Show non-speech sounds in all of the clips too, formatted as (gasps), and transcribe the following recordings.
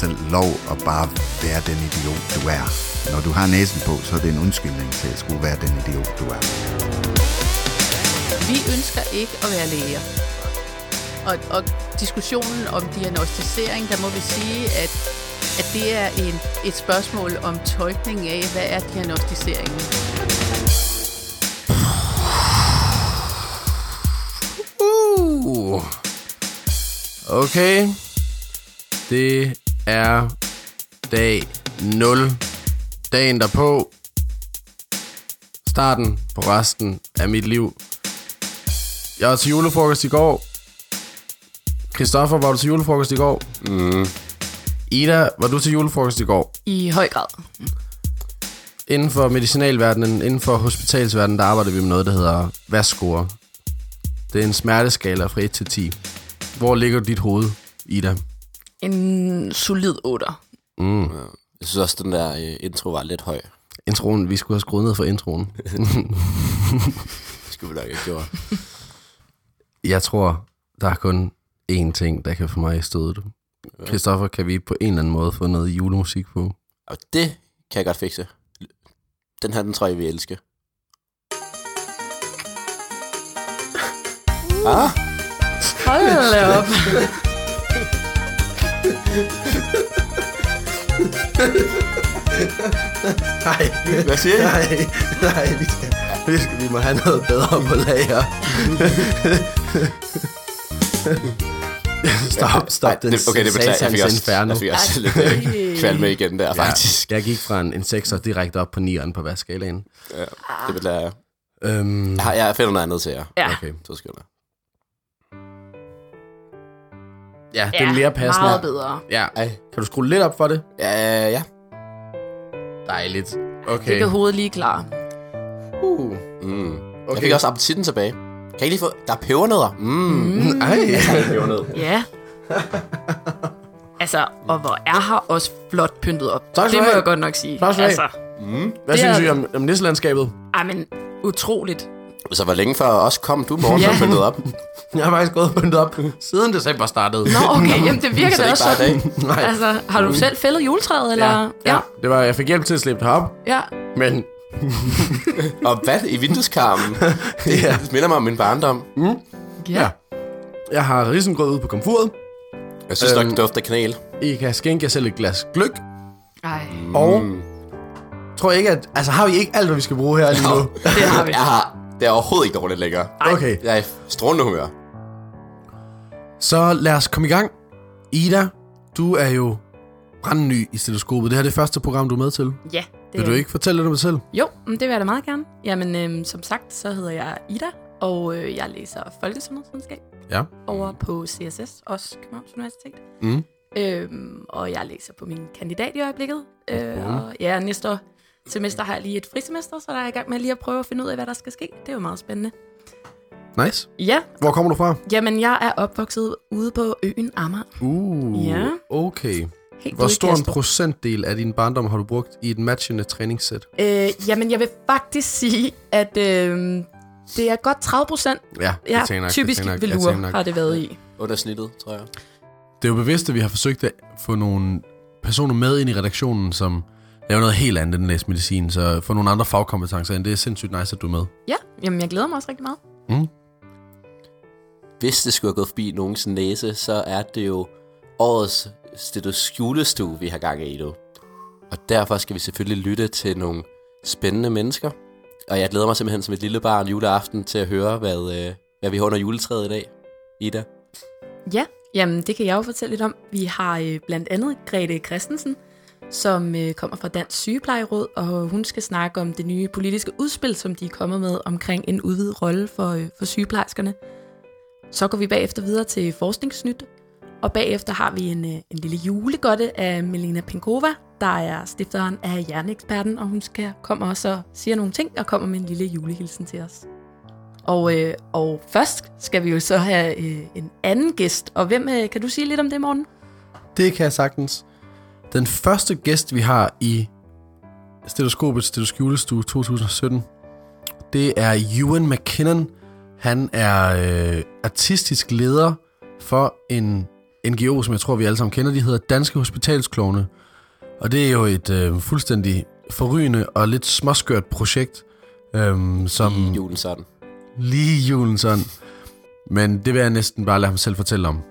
selv lov at bare være den idiot, du er. Når du har næsen på, så er det en undskyldning til at skulle være den idiot, du er. Vi ønsker ikke at være læger. Og, og diskussionen om diagnostisering, der må vi sige, at, at det er en, et spørgsmål om tolkning af, hvad er diagnostiseringen. Uh. Okay. Det er dag 0. Dagen derpå. Starten på resten af mit liv. Jeg var til julefrokost i går. Christoffer, var du til julefrokost i går? Mm. Ida, var du til julefrokost i går? I høj grad. Inden for medicinalverdenen, inden for hospitalsverdenen, der arbejder vi med noget, der hedder VAS-score. Det er en smerteskala fra 1 til 10. Hvor ligger dit hoved, Ida? En solid 8. Mm. Jeg synes også, den der øh, intro var lidt høj. Introen, vi skulle have skruet ned for introen. Det skulle vi nok ikke gjort. Jeg tror, der er kun én ting, der kan få mig i stødet. Christoffer, kan vi på en eller anden måde få noget julemusik på? Og det kan jeg godt fikse. Den her, den tror jeg, vi elsker. Ah, Hold da op. (laughs) Nej, hvad siger I? nej, nej, vi, skal, vi, skal, vi må have noget bedre på lager. stop, stop. Nej, den det, okay, det beklager jeg. Fik også, inferno. jeg fik også lidt øh, kvalme igen der, faktisk. Ja, jeg gik fra en, en 6'er direkte op på 9'eren på værskalaen. Ja, det beklager jeg. Øhm, Jeg, har, jeg finder noget andet til jer. Ja, okay. Så skal jeg. Ja, det er mere passende. meget bedre. Ja, Ej. kan du skrue lidt op for det? Ja, ja. Dejligt. Det Okay. kan hovedet lige klar. Uh. Mm. Okay. Jeg fik også appetitten tilbage. Kan I lige få... Der er pebernødder. Mm. mm. Ej. (laughs) (laughs) Ja. altså, og hvor er her også flot pyntet op. Tak skal det du må have. jeg godt nok sige. Tak skal du altså, Mm. Hvad Det synes er- I om, om nisselandskabet? ej, men utroligt. Så hvor længe før os kom du, morgen, Ja. ja. pyntet op? (laughs) Jeg har faktisk gået pyntet op siden december startede. Nå, okay, jamen det virker (laughs) Så det da er også sådan. dag. Nej. Altså, har du selv fældet juletræet, eller? Ja, ja. Det var, jeg fik hjælp til at slippe det op, ja. men (laughs) Og hvad? I vindueskarmen? det, Ja. det minder mig om min barndom. ja. Jeg har risengrød ude på komfuret. Jeg synes nok, Øhm. det dufter kanel. I kan skænke jer selv et glas gløk. Ej, Og tror jeg ikke, at... Altså, har vi ikke alt, hvad vi skal bruge her lige nu? det har vi. Jeg har... Det er overhovedet ikke dårligt længere. Okay, Jeg er i strålende humør. så lad os komme i gang. Ida, du er jo brandny i stetoskopet. Det her er det første program, du er med til. Ja, det Vil du ikke fortælle lidt om dig selv? Jo, men det vil jeg da meget gerne. Jamen, øhm, som sagt, så hedder jeg Ida, og øh, jeg læser folkesundhedsvidenskab Ja. over på CSS, også Københavns Universitet. Mm. Øhm, og jeg læser på min kandidat i øjeblikket. Øh, og ja, næste år, semester har jeg lige et frisemester, så der er jeg i gang med lige at prøve at finde ud af, hvad der skal ske. Det er jo meget spændende. Nice. Ja, Hvor kommer du fra? jamen jeg er opvokset ude på øen Amager. Uh, Ja. okay. Helt Hvor stor en procentdel af din barndom har du brugt i et matchende træningssæt? Øh, jamen, jeg vil faktisk sige, at øh, det er godt 30 procent. Ja, Ja, jeg tænker nok, typisk jeg nok, jeg har det været i. Under snittet, tror jeg. Det er jo bevidst, at vi har forsøgt at få nogle personer med ind i redaktionen, som laver noget helt andet end læse medicin, så få nogle andre fagkompetencer ind. Det er sindssygt nice, at du er med. Ja, jamen jeg glæder mig også rigtig meget. Mm. Hvis det skulle have gået forbi nogens næse, så er det jo årets stetoskjulestue, vi har gang i nu. Og derfor skal vi selvfølgelig lytte til nogle spændende mennesker. Og jeg glæder mig simpelthen som et lille barn juleaften til at høre, hvad, øh, hvad vi har under juletræet i dag. Ida. Ja, jamen det kan jeg jo fortælle lidt om. Vi har øh, blandt andet Grete Christensen, som øh, kommer fra Dansk Sygeplejeråd, og hun skal snakke om det nye politiske udspil, som de er kommet med omkring en udvidet rolle for, øh, for sygeplejerskerne. Så går vi bagefter videre til Forskningsnyt, og bagefter har vi en, øh, en lille julegodte af Melina Pinkova, der er stifteren af Hjerneeksperten, og hun skal komme også og siger nogle ting, og kommer med en lille julehilsen til os. Og, øh, og først skal vi jo så have øh, en anden gæst. Og hvem øh, kan du sige lidt om det, morgen? Det kan jeg sagtens. Den første gæst, vi har i Stetoskopets Stetoskjulestue 2017, det er Ewan McKinnon. Han er øh, artistisk leder for en NGO, som jeg tror, vi alle sammen kender. De hedder Danske Hospitalsklovne. Og det er jo et øh, fuldstændig forrygende og lidt småskørt projekt, øhm, som I julen sådan. lige julen sådan. Men det vil jeg næsten bare lade ham selv fortælle om.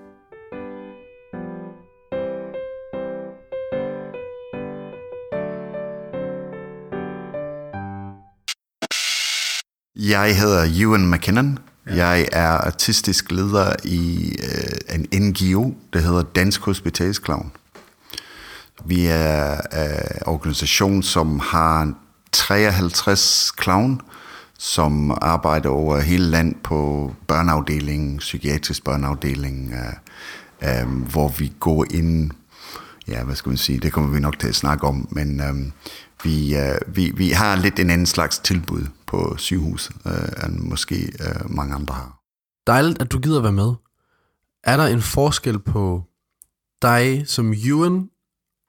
Jeg hedder Ewan McKinnon. Jeg er artistisk leder i øh, en NGO, der hedder Dansk Hospitalsklovn. Vi er en organisation, som har 53 clown, som arbejder over hele land på børneafdelingen, psykiatrisk børneafdeling, øh, øh, hvor vi går ind, ja, hvad skal man sige, det kommer vi nok til at snakke om, men øh, vi, øh, vi, vi har lidt en anden slags tilbud på sygehus, øh, end måske øh, mange andre har. Dejligt, at du gider være med. Er der en forskel på dig som Ewan,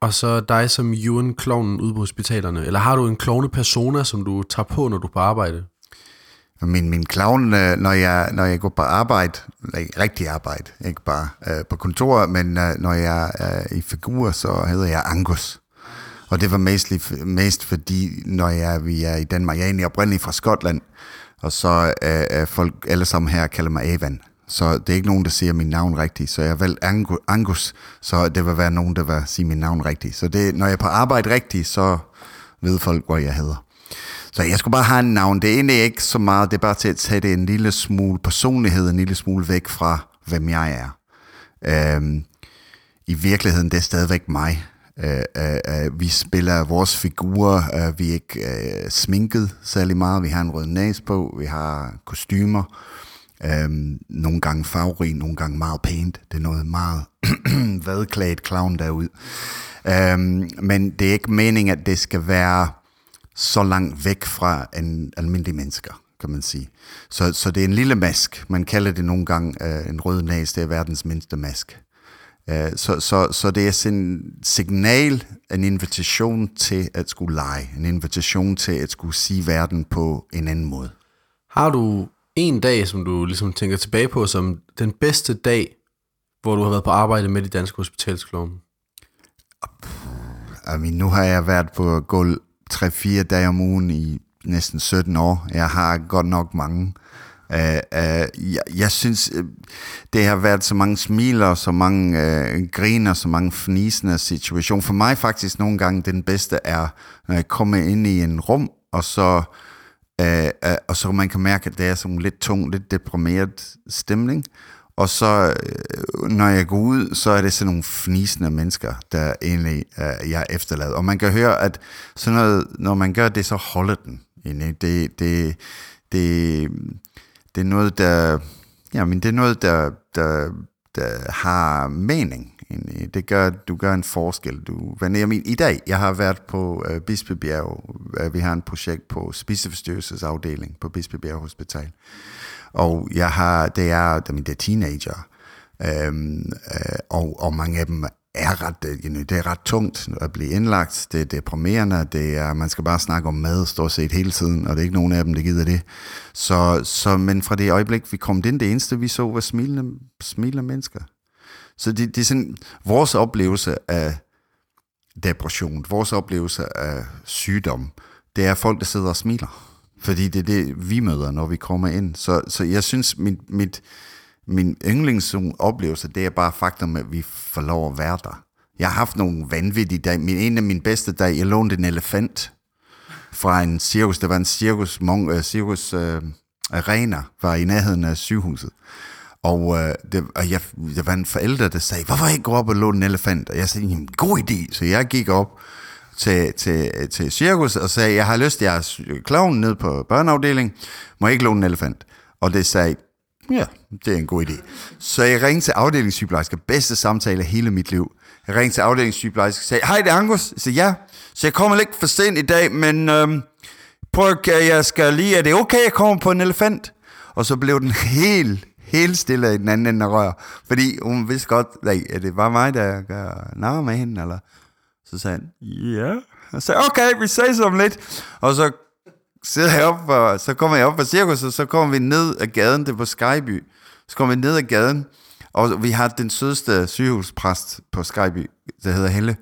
og så dig som Ewan klovnen ude på hospitalerne? Eller har du en klovne persona, som du tager på, når du er på arbejde? Min, min clown, øh, når jeg, når jeg går på arbejde, rigtig arbejde, ikke bare øh, på kontor, men øh, når jeg er i figur, så hedder jeg Angus. Og det var mest, mest fordi, når jeg, vi er i Danmark, jeg er egentlig oprindelig fra Skotland, og så øh, er folk alle sammen her kalder mig Evan. Så det er ikke nogen, der siger mit navn rigtigt. Så jeg valgte Angus, så det vil være nogen, der vil sige mit navn rigtigt. Så det, når jeg er på arbejde rigtigt, så ved folk, hvor jeg hedder. Så jeg skulle bare have en navn. Det er egentlig ikke så meget, det er bare til at tage det en lille smule personlighed, en lille smule væk fra, hvem jeg er. Øhm, I virkeligheden, det er stadigvæk mig. Øh, øh, øh, vi spiller vores figurer, øh, vi er ikke øh, sminket særlig meget, vi har en rød næse på, vi har kostymer, øh, nogle gange farverig, nogle gange meget pænt, det er noget meget (clears throat) vadklædt clown derude. Øh, men det er ikke meningen, at det skal være så langt væk fra en almindelig mennesker, kan man sige. Så, så det er en lille mask. Man kalder det nogle gange øh, en rød næse, det er verdens mindste mask. Øh, så, så, så det er en signal, en invitation til at skulle lege, en invitation til at skulle sige verden på en anden måde. Har du en dag, som du ligesom tænker tilbage på, som den bedste dag, hvor du har været på arbejde med de danske hospitalsklovne? Mean, nu har jeg været på gulv 3-4 dage om ugen i næsten 17 år. Jeg har godt nok mange. Uh, uh, jeg, jeg synes, uh, det har været så mange smiler, så mange uh, griner, så mange fnisende situationer. For mig faktisk nogle gange den bedste er, når jeg kommer ind i en rum, og så, uh, uh, og så man kan mærke, at det er sådan lidt tung, lidt deprimeret stemning. Og så, når jeg går ud, så er det sådan nogle fnisende mennesker, der egentlig øh, jeg er efterladt. Og man kan høre, at sådan noget, når man gør det, så holder den. Egentlig. Det, det, det, det er noget, der, ja, men det er noget, der, der, der har mening. Egentlig. Det gør, du gør en forskel. Du, men jeg mener, i dag, jeg har været på øh, Bispebjerg. Øh, vi har en projekt på spiseforstyrrelsesafdeling på Bispebjerg Hospital. Og jeg har, det er, det er teenager, øhm, øh, og, og mange af dem er ret, øh, you det er ret tungt at blive indlagt, det er deprimerende, det er, man skal bare snakke om mad stort set hele tiden, og det er ikke nogen af dem, der gider det. Så, så men fra det øjeblik, vi kom ind, det eneste vi så var smilende, smilende mennesker. Så det, det er sådan, vores oplevelse af depression, vores oplevelse af sygdom, det er folk, der sidder og smiler. Fordi det er det, vi møder, når vi kommer ind. Så, så jeg synes, mit, mit, min yndlingsoplevelse, det er bare faktum, at vi får lov at være der. Jeg har haft nogle vanvittige dage. Min, en af mine bedste dage, jeg lånte en elefant fra en cirkus. Det var en cirkus, mon, uh, øh, cirkus uh, arena, var i nærheden af sygehuset. Og, uh, det, og jeg, der var en forælder, der sagde, hvorfor ikke gå op og låne en elefant? Og jeg sagde, jamen, god idé. Så jeg gik op til, til, til cirkus og sagde, jeg har lyst til jeres klovn ned på børneafdelingen, må jeg ikke låne en elefant? Og det sagde, ja, det er en god idé. Så jeg ringte til afdelingssygeplejerske, bedste samtale hele mit liv. Jeg ringte til afdelingssygeplejerske og sagde, hej, det er Angus. Jeg sagde, ja. Så jeg kommer lidt for sent i dag, men øhm, prøv at jeg skal lige, er det okay, jeg kommer på en elefant? Og så blev den (laughs) helt, helt stille i den anden ende af rør. Fordi hun vidste godt, at det var mig, der gør nar med hende, eller... Så sagde han, ja. Og sagde okay, vi ses om lidt. Og så sidder jeg op, og så kommer jeg op på cirkus, og så kommer vi ned ad gaden, det er på Skyby. Så kommer vi ned ad gaden, Og vi har den sødeste sygehuspræst på Skyby, der hedder Helle.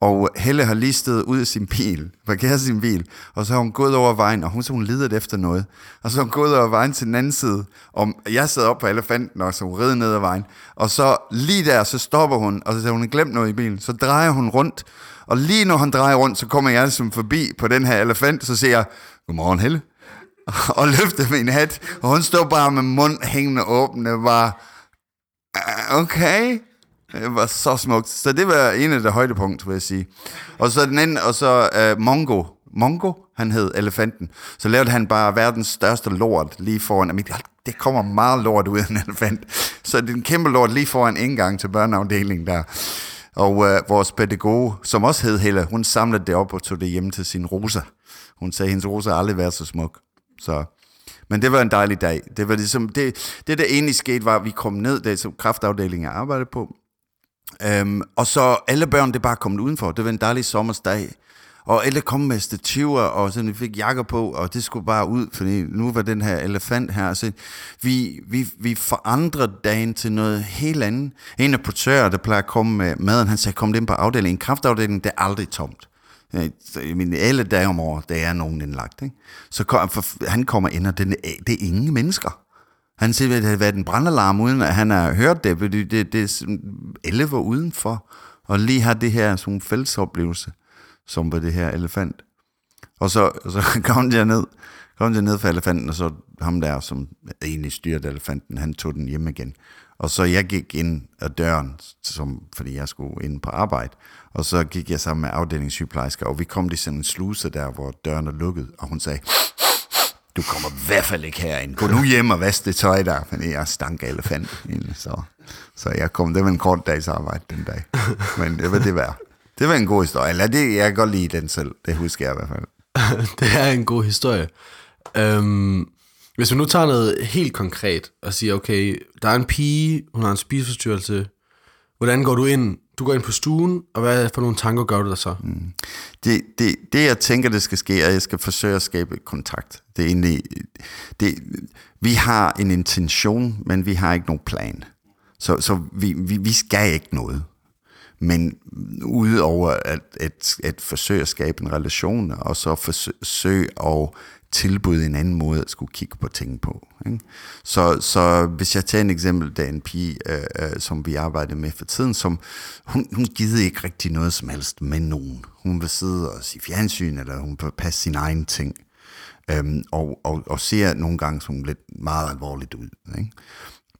Og Helle har lige stået ud af sin bil, parkeret sin bil, og så har hun gået over vejen, og hun så hun leder efter noget. Og så har hun gået over vejen til den anden side, og jeg sad op på elefanten, og så hun red ned ad vejen. Og så lige der, så stopper hun, og så har hun glemt noget i bilen. Så drejer hun rundt, og lige når han drejer rundt, så kommer jeg som forbi på den her elefant, så siger jeg, godmorgen Helle, og løfter min hat, og hun stod bare med mund hængende åbne, var ah, okay, det var så smukt. Så det var en af de højdepunkter, vil jeg sige. Og så den anden, og så uh, Mongo. Mongo, han hed elefanten. Så lavede han bare verdens største lort lige foran. Jamen, det kommer meget lort ud af en elefant. Så det er en kæmpe lort lige foran indgang til børneafdelingen der. Og uh, vores pædagog, som også hed Helle, hun samlede det op og tog det hjem til sin rosa. Hun sagde, at hendes rosa aldrig været så smuk. Så, men det var en dejlig dag. Det var ligesom, det, det der egentlig skete, var, at vi kom ned, det som kraftafdelingen arbejdede på, Øhm, og så alle børn, det bare kommet udenfor. Det var en dejlig sommersdag. Og alle kom med stativer, og så vi fik jakker på, og det skulle bare ud, fordi nu var den her elefant her. Så vi, vi, vi forandrede dagen til noget helt andet. En af portører, der plejer at komme med maden, han sagde, kom ind på afdelingen. Kraftafdelingen, det er aldrig tomt. Jeg mener, alle dage om året, der er nogen indlagt. Ikke? Så kom, for, han kommer ind, og den, det er ingen mennesker. Han siger, at det har været en brandalarm, uden at han har hørt det, fordi det, det er alle var udenfor, og lige har det her sådan fællesoplevelse, som var det her elefant. Og så, og så (laughs) kom jeg ned, kom jeg ned fra elefanten, og så ham der, som egentlig styrte elefanten, han tog den hjem igen. Og så jeg gik ind ad døren, som, fordi jeg skulle ind på arbejde, og så gik jeg sammen med afdelingssygeplejersker, og vi kom til sådan en sluse der, hvor døren er lukket, og hun sagde, du kommer i hvert fald ikke herind. Gå nu hjem og vask det tøj der, Men jeg stank elefant. Så, så jeg kom, det var en kort dags arbejde den dag. Men det var det værd. Det var en god historie. Eller det, jeg kan godt lide den selv. Det husker jeg i hvert fald. (laughs) det er en god historie. Øhm, hvis vi nu tager noget helt konkret og siger, okay, der er en pige, hun har en spiseforstyrrelse. Hvordan går du ind du går ind på stuen, og hvad for nogle tanker gør du der så? Mm. Det, det, det, jeg tænker, det skal ske, er, at jeg skal forsøge at skabe kontakt. Det er egentlig, det, vi har en intention, men vi har ikke nogen plan. Så, så vi, vi, vi skal ikke noget. Men udover at, at, at forsøge at skabe en relation, og så forsøge at tilbyde en anden måde at skulle kigge på ting på. Ikke? Så, så hvis jeg tager en eksempel, der er en pige, øh, øh, som vi arbejder med for tiden, som hun, hun gider ikke rigtig noget som helst med nogen. Hun vil sidde og se fjernsyn, eller hun vil passe sin egen ting. Øhm, og, og, og ser nogle gange sådan lidt meget alvorligt ud. Ikke?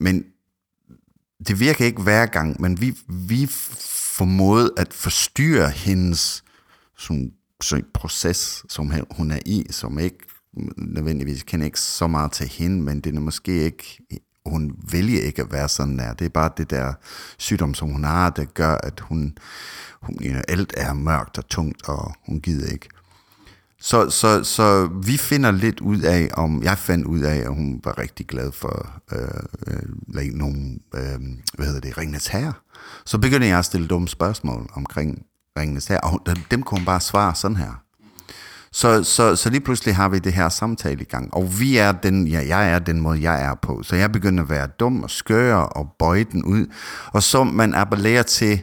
Men det virker ikke hver gang, men vi, vi formåede at forstyrre hendes sådan, sådan proces, som hun er i, som ikke nødvendigvis kender ikke så meget til hende, men det er måske ikke, hun vælger ikke at være sådan der. Det er bare det der sygdom, som hun har, der gør, at hun, hun you know, alt er mørkt og tungt, og hun gider ikke. Så, så, så vi finder lidt ud af, om jeg fandt ud af, at hun var rigtig glad for øh, øh, nogle, øh, hvad hedder det, Ringnes Herre. Så begyndte jeg at stille dumme spørgsmål omkring Ringnes Herre, og dem kunne hun bare svare sådan her. Så, så, så lige pludselig har vi det her samtale i gang, og vi er den, ja, jeg er den måde, jeg er på. Så jeg begynder at være dum og skør og bøje den ud. Og så man appellerer til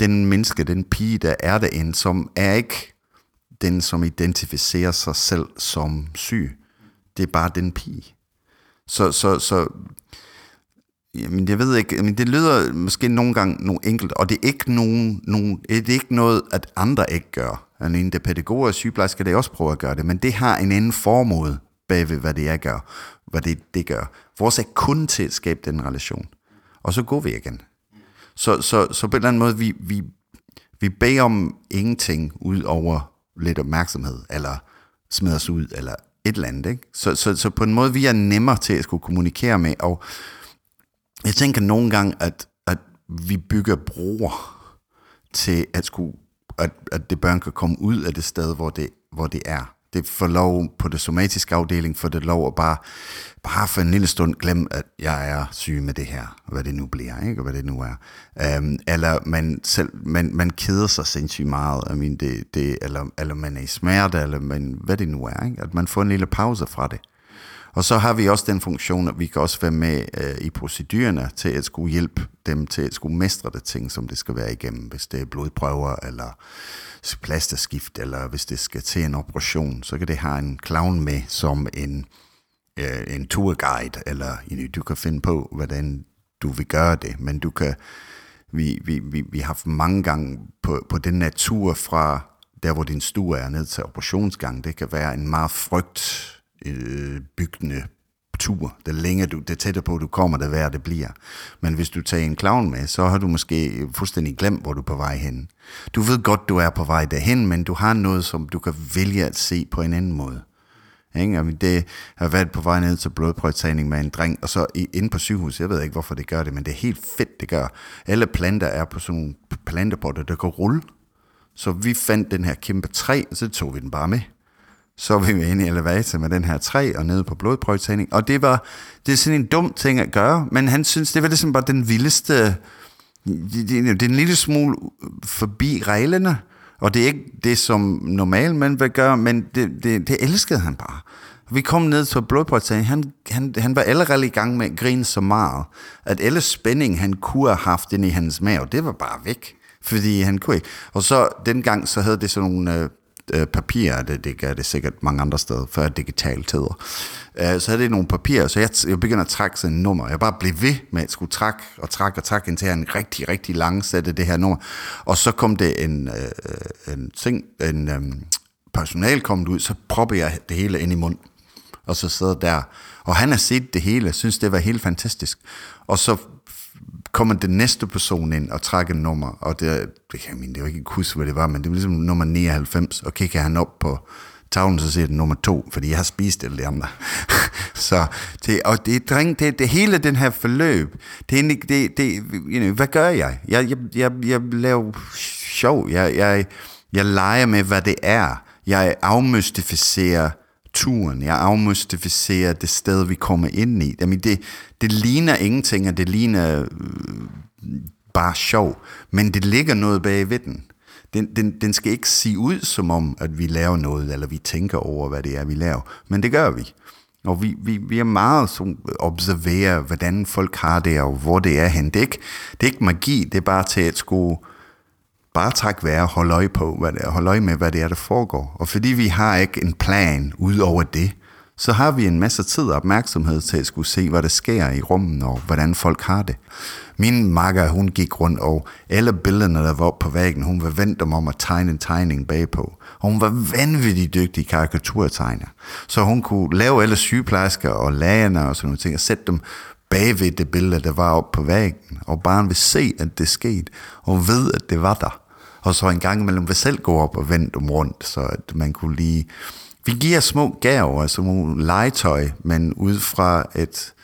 den menneske, den pige, der er derinde, som er ikke den, som identificerer sig selv som syg. Det er bare den pige. Så, så, så Jamen, jeg ved ikke, men det lyder måske nogle gange nogle enkelt, og det er ikke, nogen, nogen, det er ikke noget, at andre ikke gør og en der pædagoger og sygeplejersker, det også prøver at gøre det, men det har en anden formål bagved, hvad det er gør, hvad det, det gør. Vores er kun til at skabe den relation. Og så går vi igen. Så, så, så på en eller anden måde, vi, vi, vi beder om ingenting ud over lidt opmærksomhed, eller smider os ud, eller et eller andet. Ikke? Så, så, så på en måde, vi er nemmere til at skulle kommunikere med, og jeg tænker nogle gange, at, at vi bygger broer til at, skulle, at, at det børn kan komme ud af det sted, hvor det, hvor det er. Det får lov på det somatiske afdeling, for det lov at bare, bare for en lille stund glemme, at jeg er syg med det her, hvad det nu bliver, ikke? og hvad det nu er. Um, eller man, selv, man, man keder sig sindssygt meget, I mean, det, det, eller, eller man er i smerte, eller man, hvad det nu er. Ikke? At man får en lille pause fra det. Og så har vi også den funktion, at vi kan også være med øh, i procedurerne til at skulle hjælpe dem til at skulle mestre det ting, som det skal være igennem. Hvis det er blodprøver, eller plasterskift, eller hvis det skal til en operation, så kan det have en clown med som en, øh, en tourguide, eller du kan finde på, hvordan du vil gøre det, men du kan, vi, vi, vi, vi har haft mange gange på, på den natur fra der, hvor din stue er, ned til operationsgang, det kan være en meget frygt øh, byggende tur. Det længere du, det tættere på du kommer, det værre det bliver. Men hvis du tager en clown med, så har du måske fuldstændig glemt, hvor du er på vej hen. Du ved godt, du er på vej derhen, men du har noget, som du kan vælge at se på en anden måde. Ikke? Og det har været på vej ned til blodprøvetagning med en dreng, og så inde på sygehus, jeg ved ikke, hvorfor det gør det, men det er helt fedt, det gør. Alle planter er på sådan nogle plantepotter, der kan rulle. Så vi fandt den her kæmpe træ, og så tog vi den bare med. Så var vi inde i elevator med den her træ og nede på blodprøvetagning. Og det var det er sådan en dum ting at gøre, men han synes, det var ligesom bare den vildeste, det, det, det er en lille smule forbi reglerne, og det er ikke det, som normalt man vil gøre, men det, det, det elskede han bare. Vi kom ned til blodprøvetagning, han, han, han var allerede i gang med at grine så meget, at alle spænding, han kunne have haft ind i hans mave, det var bare væk fordi han kunne ikke. Og så dengang, så havde det sådan nogle øh, øh, papirer, det, det gør det sikkert mange andre steder, før digitale tider. Øh, så havde det nogle papirer, så jeg, jeg begynder at trække sådan en nummer. Jeg bare blev ved med at skulle trække og trække og trække, indtil jeg en rigtig, rigtig lang sætte det her nummer. Og så kom det en, øh, en ting, en øh, personal kom ud, så propper jeg det hele ind i munden. Og så sidder der. Og han har set det hele, synes det var helt fantastisk. Og så kommer den næste person ind og trækker et nummer, og det, det, jeg mener, det var ikke huske, hvad det var, men det var ligesom nummer 99, og kigger han op på tavlen, så siger det nummer to, fordi jeg har spist det andre. (laughs) så det, og det, dreng, det, det hele den her forløb, det er det, det, you know, hvad gør jeg? Jeg, jeg, jeg, jeg laver sjov, jeg, jeg, jeg leger med, hvad det er. Jeg afmystificerer turen. Jeg afmystificerer det sted, vi kommer ind i. Jamen, det, det ligner ingenting, og det ligner øh, bare sjov. Men det ligger noget bag ved den. Den, den. den skal ikke se ud som om, at vi laver noget, eller vi tænker over, hvad det er, vi laver. Men det gør vi. Og vi, vi, vi er meget som observerer, hvordan folk har det, og hvor det er hen. Det er ikke, det er ikke magi, det er bare til at skulle bare trække være og holde øje, på, hvad det er, holde øje med, hvad det er, der foregår. Og fordi vi har ikke en plan ud over det, så har vi en masse tid og opmærksomhed til at skulle se, hvad der sker i rummet, og hvordan folk har det. Min makker, hun gik rundt, og alle billederne, der var på væggen, hun var vendt om at tegne en tegning bagpå. Og hun var vanvittigt dygtig karikaturtegner. Så hun kunne lave alle sygeplejersker og lægerne og sådan nogle ting, og sætte dem bagved det billede, der var oppe på væggen, og barn vil se, at det skete, og ved, at det var der. Og så en gang imellem vil selv gå op og vende dem rundt, så at man kunne lige... Vi giver små gaver, altså nogle legetøj, men ud fra et...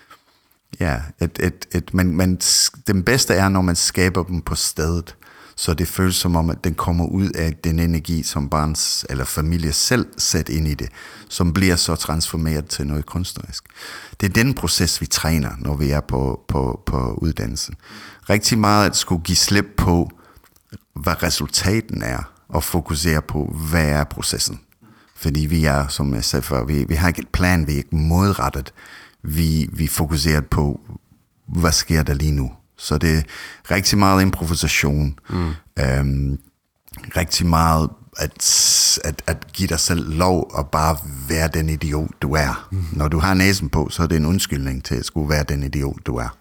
Ja, et, et, et, men, men den bedste er, når man skaber dem på stedet så det føles som om, at den kommer ud af den energi, som barns eller familie selv sætter ind i det, som bliver så transformeret til noget kunstnerisk. Det er den proces, vi træner, når vi er på, på, på uddannelsen. Rigtig meget at skulle give slip på, hvad resultaten er, og fokusere på, hvad er processen. Fordi vi er, som jeg sagde før, vi, vi har ikke et plan, vi er ikke modrettet. Vi, vi fokuserer på, hvad sker der lige nu? Så det er rigtig meget improvisation. Mm. Øhm, rigtig meget at, at, at give dig selv lov at bare være den idiot, du er. Mm. Når du har næsen på, så er det en undskyldning til at skulle være den idiot, du er.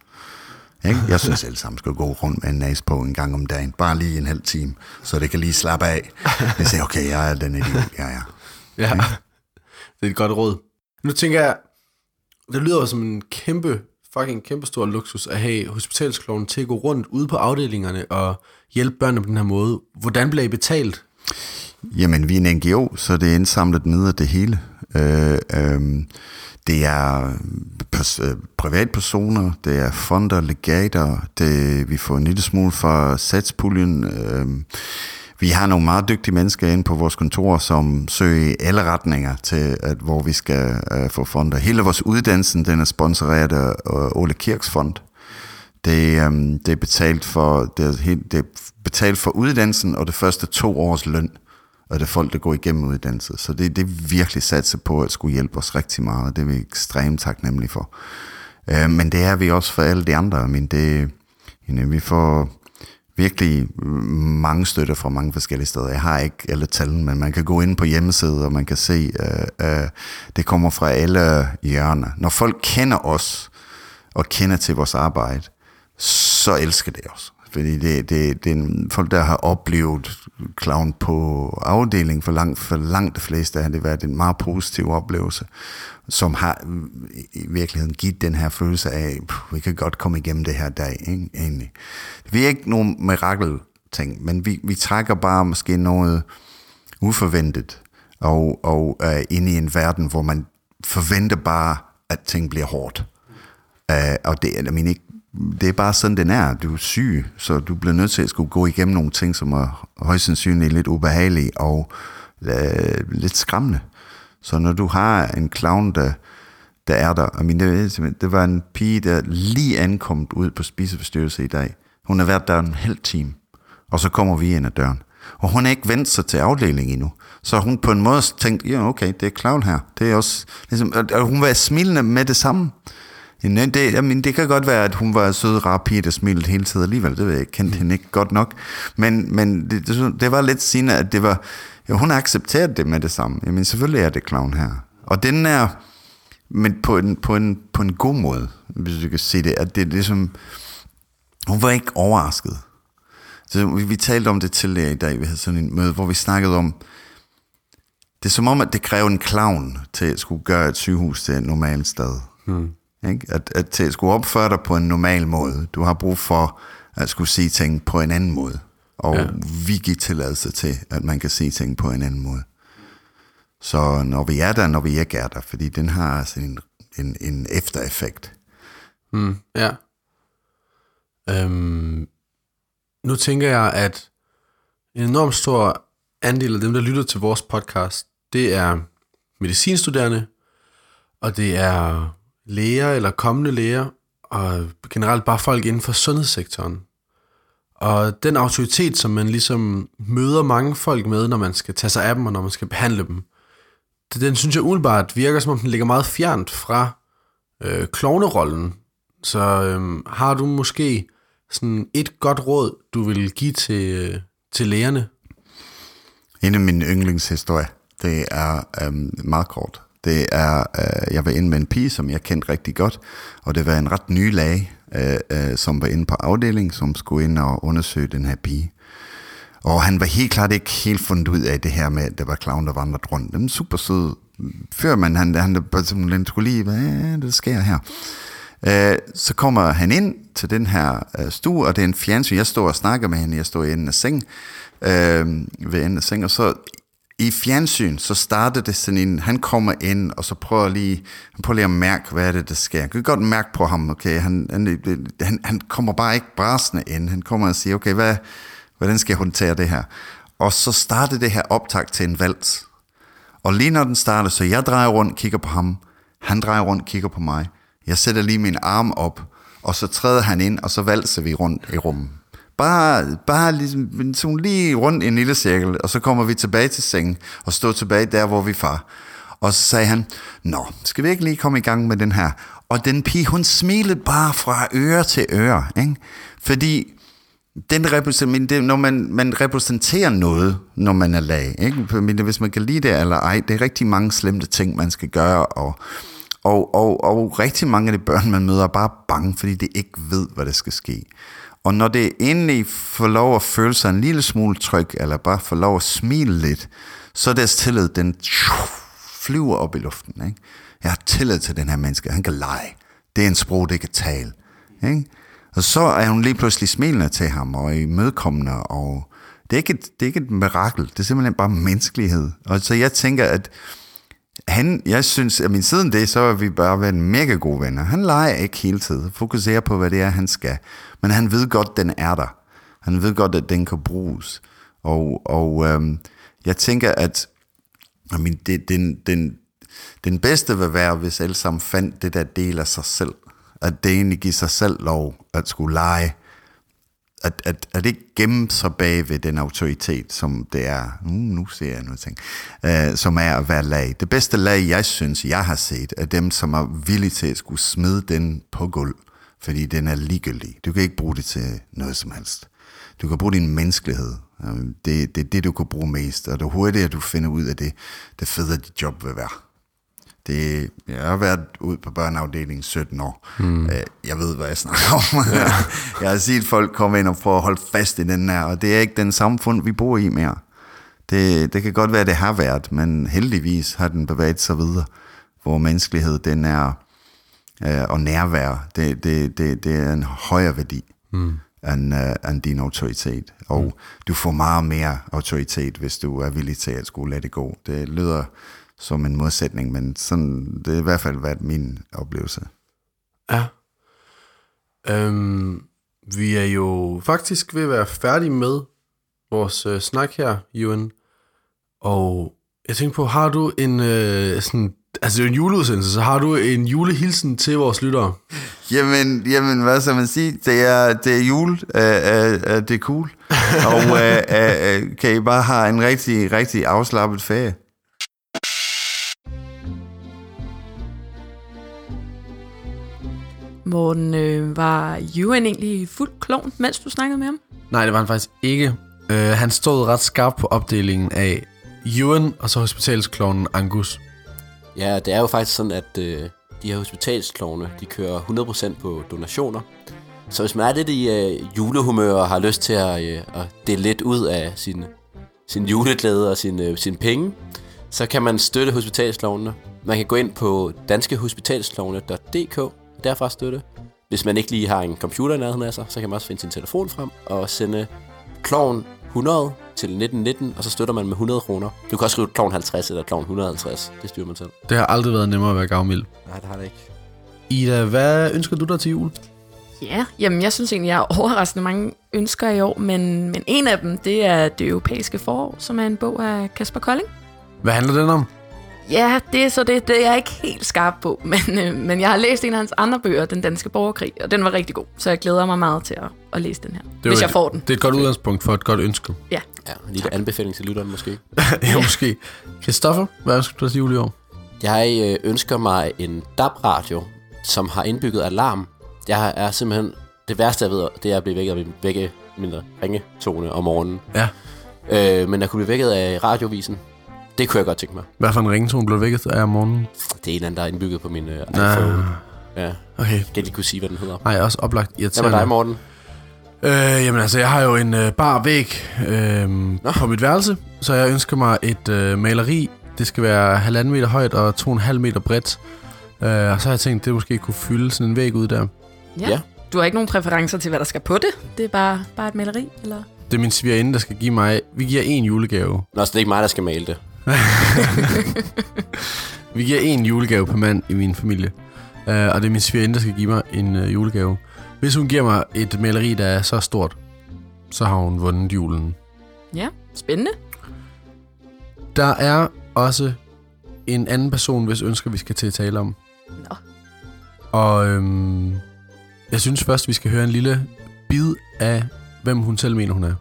Ikke? Jeg synes alle sammen skal gå rundt med en næse på en gang om dagen. Bare lige en halv time, så det kan lige slappe af. Jeg siger, okay, jeg er den idiot, jeg er. (laughs) Ja, det er et godt råd. Nu tænker jeg, det lyder som en kæmpe fucking kæmpestor luksus at have hospitalskloven til at gå rundt ude på afdelingerne og hjælpe børnene på den her måde. Hvordan bliver I betalt? Jamen, vi er en NGO, så det er indsamlet midler det hele. Øh, øh, det er pers- øh, privatpersoner, det er fonder, legater, det, vi får en lille smule fra satspuljen. Øh, vi har nogle meget dygtige mennesker inde på vores kontor, som søger i alle retninger til, at, hvor vi skal uh, få fonder. Hele vores uddannelse, den er sponsoreret af uh, Ole Kirks fond. Det, um, det, er betalt for, det, er helt, det er betalt for uddannelsen og det første to års løn og det er folk, der går igennem uddannelse. Så det, det er virkelig satse på at skulle hjælpe os rigtig meget, og det er vi ekstremt taknemmelige for. Øh, men det er vi også for alle de andre. Men det, vi får virkelig mange støtter fra mange forskellige steder. Jeg har ikke alle tal, men man kan gå ind på hjemmesiden, og man kan se, øh, øh, det kommer fra alle hjørner. Når folk kender os, og kender til vores arbejde, så elsker det os. Fordi det, det, det er folk, der har oplevet clown på afdeling for langt, for langt de fleste har det været en meget positiv oplevelse, som har i virkeligheden givet den her følelse af, vi kan godt komme igennem det her dag, ikke? egentlig. Vi er ikke nogen mirakel ting, men vi, vi trækker bare måske noget uforventet og, og uh, ind i en verden, hvor man forventer bare, at ting bliver hårdt. Uh, og det, er mean, ikke, det er bare sådan, den er. Du er syg, så du bliver nødt til at skulle gå igennem nogle ting, som er højst sandsynligt lidt ubehagelige og øh, lidt skræmmende. Så når du har en clown, der, der er der, og min, det, var en pige, der lige ankom ud på spiseforstyrrelse i dag. Hun har været der en halv time, og så kommer vi ind ad døren. Og hun har ikke vendt sig til afdelingen endnu. Så hun på en måde tænkte, ja okay, det er clown her. Det er også, ligesom, og hun var smilende med det samme. Det, jeg mener, det kan godt være, at hun var sød, rar pige, der smilede hele tiden alligevel. Det ved jeg, jeg kendte hende ikke godt nok. Men, men det, det, det var lidt sigende, at det var, ja, hun accepterede det med det samme. Jamen selvfølgelig er det clown her. Og den er, men på en, på en, på en god måde, hvis du kan se det, at det er ligesom, hun var ikke overrasket. Så vi, vi talte om det tidligere i dag, vi havde sådan en møde, hvor vi snakkede om, det er som om, at det kræver en clown til at skulle gøre et sygehus til et normalt sted. Hmm. Ikke? At, at til at skulle opføre dig på en normal måde. Du har brug for at skulle se ting på en anden måde. Og ja. vi giver tilladelse til, at man kan se ting på en anden måde. Så når vi er der, når vi ikke er der, fordi den har altså en, en, en eftereffekt. Hmm, ja. Øhm, nu tænker jeg, at en enormt stor andel af dem, der lytter til vores podcast, det er medicinstuderende, og det er læger eller kommende læger, og generelt bare folk inden for sundhedssektoren. Og den autoritet, som man ligesom møder mange folk med, når man skal tage sig af dem, og når man skal behandle dem, det, den synes jeg umiddelbart virker, som om den ligger meget fjernt fra øh, klovnerollen. Så øh, har du måske sådan et godt råd, du vil give til, øh, til lægerne? En af mine yndlingshistorier, det er øh, meget kort. Det er, øh, jeg var inde med en pige, som jeg kendte rigtig godt, og det var en ret ny læge, øh, øh, som var inde på afdelingen, som skulle ind og undersøge den her pige. Og han var helt klart ikke helt fundet ud af det her med, at det var clown, der vandrede rundt. Den super sød før man han, han, han skulle lige, hvad det sker her. Øh, så kommer han ind til den her øh, stue, og det er en fjernsyn. Jeg står og snakker med hende, jeg står i enden af seng, øh, ved enden af seng, og så i fjernsyn, så starter det sådan en, han kommer ind, og så prøver lige, han prøver lige at mærke, hvad er det, der sker. Jeg kan godt mærke på ham, okay, han, han, han, han kommer bare ikke brasende ind. Han kommer og siger, okay, hvad, hvordan skal jeg håndtere det her? Og så starter det her optag til en vals. Og lige når den starter, så jeg drejer rundt, kigger på ham, han drejer rundt, kigger på mig. Jeg sætter lige min arm op, og så træder han ind, og så valser vi rundt i rummet. Bare, bare ligesom, sådan lige rundt i en lille cirkel, og så kommer vi tilbage til sengen, og står tilbage der, hvor vi var. Og så sagde han, Nå, skal vi ikke lige komme i gang med den her? Og den pige, hun smilede bare fra øre til øre, ikke? Fordi den repræsenterer, når man, man repræsenterer noget, når man er lag, ikke? hvis man kan lide det eller ej, det er rigtig mange slemte ting, man skal gøre, og, og, og, og rigtig mange af de børn, man møder, er bare bange, fordi de ikke ved, hvad der skal ske. Og når det endelig får lov at føle sig en lille smule tryg, eller bare får lov at smile lidt, så er deres altså tillid, den flyver op i luften. Ikke? Jeg har tillid til den her menneske, han kan lege. Det er en sprog, det kan tale. Ikke? Og så er hun lige pludselig smilende til ham, og imødekommende, og det er, ikke et, det er ikke et mirakel, det er simpelthen bare menneskelighed. Og så jeg tænker, at han, jeg synes, at min siden det, så er vi bare været mega gode venner. Han leger ikke hele tiden, fokuserer på, hvad det er, han skal. Men han ved godt, den er der. Han ved godt, at den kan bruges. Og, og øhm, jeg tænker, at I mean, det, den, den, den bedste vil være, hvis alle sammen fandt det der del af sig selv. At det egentlig giver sig selv lov at skulle lege. at, at, at ikke gemme sig bag ved den autoritet, som det er, nu, nu ser jeg noget ting, uh, som er at være lag. Det bedste lag, jeg synes, jeg har set, er dem, som er villige til at skulle smide den på gulv, fordi den er ligegyldig. Du kan ikke bruge det til noget som helst. Du kan bruge din menneskelighed. Det, det er det, du kan bruge mest, og det hurtigere du finder ud af det, det federe dit job vil være. Det, jeg har været ude på børneafdelingen 17 år. Mm. Jeg ved, hvad jeg snakker om. (laughs) Ja. (laughs) jeg har set folk komme ind og prøve at holde fast i den her, og det er ikke den samfund, vi bor i mere. Det, det kan godt være, det har været, men heldigvis har den bevæget sig videre, hvor menneskelighed, den er, øh, og nærvær, det, det, det, det er en højere værdi. Mm end, uh, end din autoritet. Og mm. du får meget mere autoritet, hvis du er villig til at skulle lade det gå. Det lyder som en modsætning, men sådan, det er i hvert fald været min oplevelse. Ja. Øhm, vi er jo faktisk ved at være færdige med vores øh, snak her, Ewan. Og jeg tænker på, har du en øh, sådan Altså, det er en juleudsendelse, så har du en julehilsen til vores lyttere? Jamen, jamen hvad skal man sige? Det er, det er jul, uh, uh, uh, det er cool. (laughs) Og uh, uh, uh, kan I bare have en rigtig, rigtig afslappet ferie? Morten, øh, var Ewan egentlig fuld klovn, mens du snakkede med ham? Nej, det var han faktisk ikke. Uh, han stod ret skarpt på opdelingen af Ewan og så hospitalsklovnen Angus. Ja, det er jo faktisk sådan, at øh, de her hospitalsklovne, de kører 100% på donationer. Så hvis man er lidt i øh, julehumør og har lyst til at, øh, at dele lidt ud af sin, sin juleglæde og sin, øh, sin penge, så kan man støtte hospitalsklovnene. Man kan gå ind på danskehospitalsklovne.dk derfra støtte. Hvis man ikke lige har en computer i nærheden af sig, så kan man også finde sin telefon frem og sende kloven 100 til 1919, og så støtter man med 100 kroner. Du kan også skrive klovn 50 eller klovn 150. Det styrer man selv. Det har aldrig været nemmere at være gavmild. Nej, det har det ikke. Ida, hvad ønsker du dig til jul? Ja, jamen jeg synes egentlig, jeg har overraskende mange ønsker i år, men, men en af dem, det er Det Europæiske Forår, som er en bog af Kasper Kolding. Hvad handler den om? Ja, det er så det, det er jeg ikke helt skarp på, (laughs) men, øh, men jeg har læst en af hans andre bøger, Den Danske Borgerkrig, og den var rigtig god, så jeg glæder mig meget til at, at læse den her, det hvis et, jeg får den. Det er et godt udgangspunkt for et godt ønske. Ja. Ja, en lille anbefaling til lytteren måske. (laughs) ja, måske. Christoffer, hvad ønsker du til jul i år? Jeg øh, ønsker mig en DAB-radio, som har indbygget alarm. Jeg er simpelthen... Det værste, jeg ved, det er at blive vækket af min vække, mindre ringetone om morgenen. Ja. Øh, men at kunne blive vækket af radiovisen, det kunne jeg godt tænke mig. Hvad for en ringetone blev vækket af om morgenen? Det er en eller anden, der er indbygget på min uh, iPhone. Ja. Okay. Skal jeg lige kunne sige, hvad den hedder? Nej, også oplagt Hvad irriterende. med dig, Morten? Øh, jamen altså, jeg har jo en øh, bar væg øh, på mit værelse, så jeg ønsker mig et øh, maleri. Det skal være halvanden meter højt og to og en halv meter bredt. Øh, og så har jeg tænkt, det måske kunne fylde sådan en væg ud der. Ja. Ja. Du har ikke nogen præferencer til, hvad der skal på det? Det er bare, bare et maleri, eller? Det er min svigerinde, der skal give mig... Vi giver en julegave. Nå, så det er ikke mig, der skal male det. Vi giver en julegave per mand i min familie. Uh, og det er min svigerinde, der skal give mig en uh, julegave. Hvis hun giver mig et maleri, der er så stort, så har hun vundet julen. Ja, spændende. Der er også en anden person, hvis ønsker vi skal til at tale om. Nå. Og øhm, jeg synes først, vi skal høre en lille bid af, hvem hun selv mener, hun er.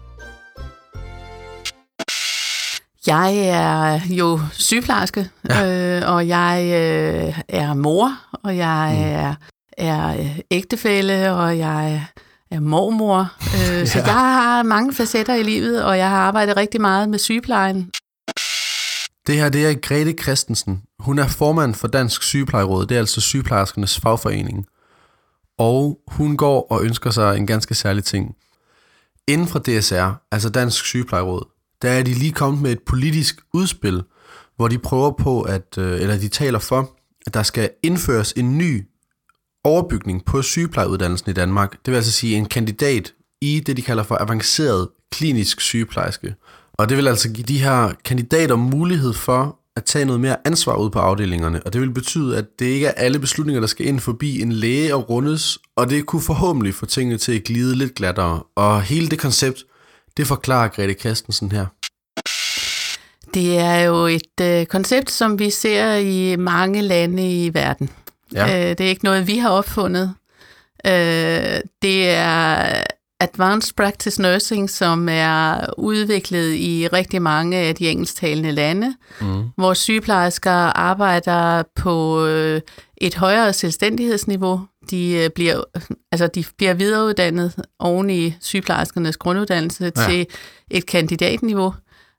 Jeg er jo sygeplejerske, ja. øh, og jeg øh, er mor, og jeg mm. er, er ægtefælle, og jeg er mormor. Øh, (laughs) så Ja. jeg har mange facetter i livet, og jeg har arbejdet rigtig meget med sygeplejen. Det her, det er Grete Christensen. Hun er formand for Dansk Sygeplejeråd, det er altså sygeplejerskernes fagforening. Og hun går og ønsker sig en ganske særlig ting. Inden for DSR, altså Dansk Sygeplejeråd, der er de lige kommet med et politisk udspil, hvor de prøver på at, øh, eller de taler for, at der skal indføres en ny overbygning på sygeplejeuddannelsen i Danmark. Det vil altså sige en kandidat i det, de kalder for avanceret klinisk sygeplejerske. Og det vil altså give de her kandidater mulighed for at tage noget mere ansvar ud på afdelingerne. Og det vil betyde, at det ikke er alle beslutninger, der skal ind forbi en læge og rundes, og det kunne forhåbentlig få tingene til at glide lidt glattere. Og hele det koncept, det forklarer Grete Christensen her. Det er jo et øh, koncept, som vi ser i mange lande i verden. Ja. Øh, det er ikke noget, vi har opfundet. Øh, det er Advanced Practice Nursing, som er udviklet i rigtig mange af de engelsktalende lande, mm. hvor sygeplejersker arbejder på øh, et højere selvstændighedsniveau. De øh, bliver, altså de bliver videreuddannet oven i sygeplejerskernes grunduddannelse ja. til et kandidatniveau.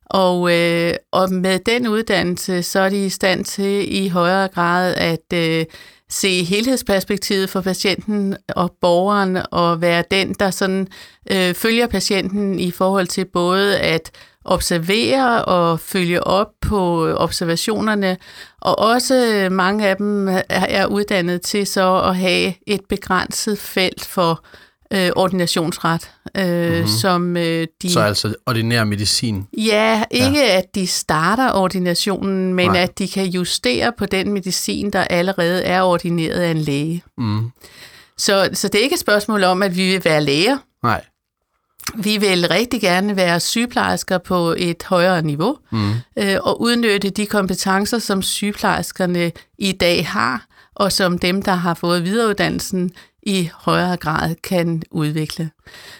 Og, øh, og med den uddannelse, så er de i stand til i højere grad at øh, se helhedsperspektivet for patienten og borgeren, og være den, der sådan øh, følger patienten i forhold til både at observere og følge op på observationerne, og også øh, mange af dem er uddannet til så at have et begrænset felt for øh, ordinationsret, øh, mm-hmm. som øh, de... Så altså ordinær medicin? Ja, ikke ja. at de starter ordinationen, men Nej. at de kan justere på den medicin, der allerede er ordineret af en læge. Mm. Så, så det er ikke et spørgsmål om, at vi vil være læger. Nej. Vi vil rigtig gerne være sygeplejersker på et højere niveau, mm. øh, og udnytte de kompetencer, som sygeplejerskerne i dag har, og som dem, der har fået videreuddannelsen, i højere grad kan udvikle.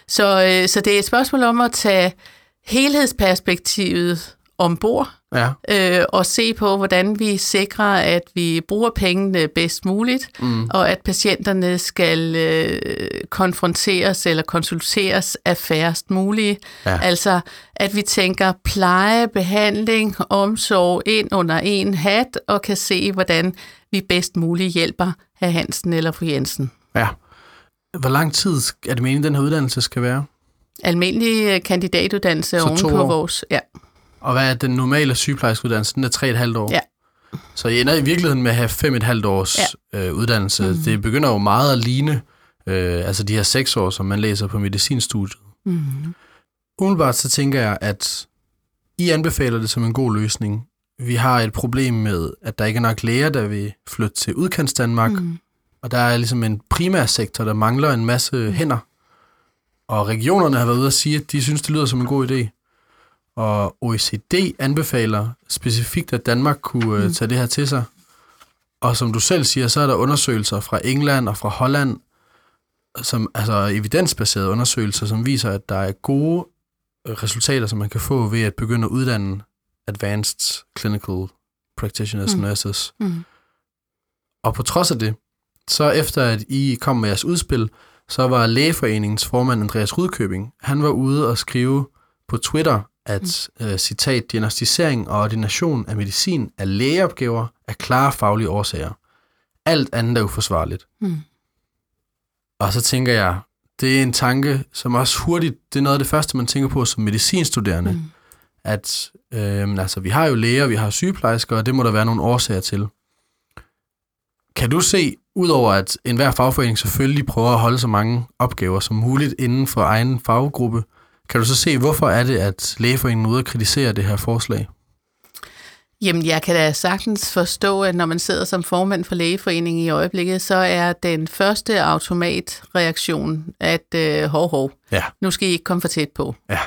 Så, øh, så det er et spørgsmål om at tage helhedsperspektivet ombord ja. øh, og se på, hvordan vi sikrer, at vi bruger pengene bedst muligt, mm. og at patienterne skal øh, konfronteres eller konsulteres af færrest muligt. Ja. Altså, at vi tænker pleje, behandling, omsorg ind under en hat, og kan se, hvordan vi bedst muligt hjælper herr Hansen eller fru Jensen. Ja. Hvor lang tid er det meningen, den her uddannelse skal være? Almindelig øh, kandidatuddannelse oven på år. vores... Ja. Og hvad er den normale sygeplejerskeuddannelse? Den er 3,5 år? Ja. Så I ender i virkeligheden med at have 5,5 års ja. øh, uddannelse. Mm-hmm. Det begynder jo meget at ligne øh, altså de her 6 år, som man læser på medicinstudiet. Mm-hmm. Umiddelbart så tænker jeg, at I anbefaler det som en god løsning. Vi har et problem med, at der ikke er nok læger, der vil flytte til udkants Danmark. Mm. Og der er ligesom en primær sektor, der mangler en masse mm. hænder. Og regionerne har været ude at sige, at de synes, det lyder som en god idé. Og OECD anbefaler specifikt, at Danmark kunne øh, mm. tage det her til sig. Og som du selv siger, så er der undersøgelser fra England og fra Holland, som, altså evidensbaserede undersøgelser, som viser, at der er gode øh, resultater, som man kan få ved at begynde at uddanne advanced clinical practitioners, mm. nurses. Mm. Og på trods af det, så efter at I kom med jeres udspil, så var Lægeforeningens formand Andreas Rudkøbing, han var ude og skrive på Twitter, at, mm. uh, citat, diagnostisering og ordination af medicin er lægeopgaver af klare faglige årsager. Alt andet er uforsvarligt. Mm. Og så tænker jeg, det er en tanke, som også hurtigt, det er noget af det første, man tænker på som medicinstuderende, mm. at øh, altså, vi har jo læger, vi har sygeplejersker, og det må der være nogle årsager til. Kan du se, udover at enhver fagforening selvfølgelig prøver at holde så mange opgaver som muligt inden for egen faggruppe, kan du så se, hvorfor er det, at lægeforeningen er ude og kritisere det her forslag? Jamen, jeg kan da sagtens forstå, at når man sidder som formand for lægeforeningen i øjeblikket, så er den første automatreaktion, at øh, hov, hov, ja. nu skal I ikke komme for tæt på. Ja.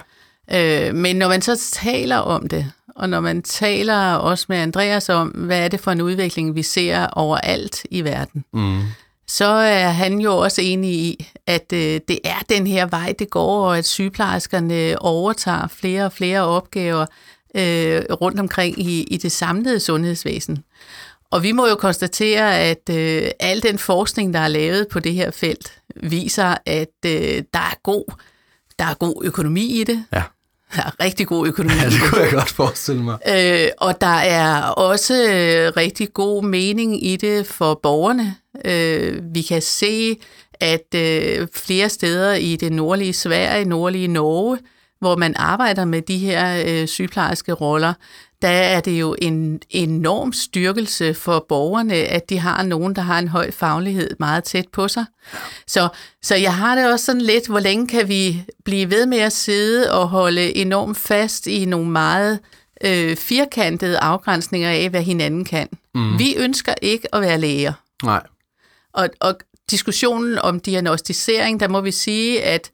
Øh, men når man så taler om det, og når man taler også med Andreas om, hvad er det for en udvikling, vi ser overalt i verden, mm. så er han jo også enig i, at øh, det er den her vej, det går, og at sygeplejerskerne overtager flere og flere opgaver øh, rundt omkring i, i det samlede sundhedsvæsen. Og vi må jo konstatere, at øh, al den forskning, der er lavet på det her felt, viser, at øh, der er god der er god økonomi i det. Ja. Er rigtig god økonomi. Ja, det kunne jeg godt forestille mig. Øh, og der er også øh, rigtig god mening i det for borgerne. Øh, vi kan se, at øh, flere steder i det nordlige Sverige, nordlige Norge, hvor man arbejder med de her øh, sygeplejerske roller, der er det jo en enorm styrkelse for borgerne, at de har nogen, der har en høj faglighed meget tæt på sig. Så, så jeg har det også sådan lidt, hvor længe kan vi blive ved med at sidde og holde enormt fast i nogle meget øh, firkantede afgrænsninger af, hvad hinanden kan. Mm. Vi ønsker ikke at være læger. Nej. Og, og diskussionen om diagnostisering, der må vi sige, at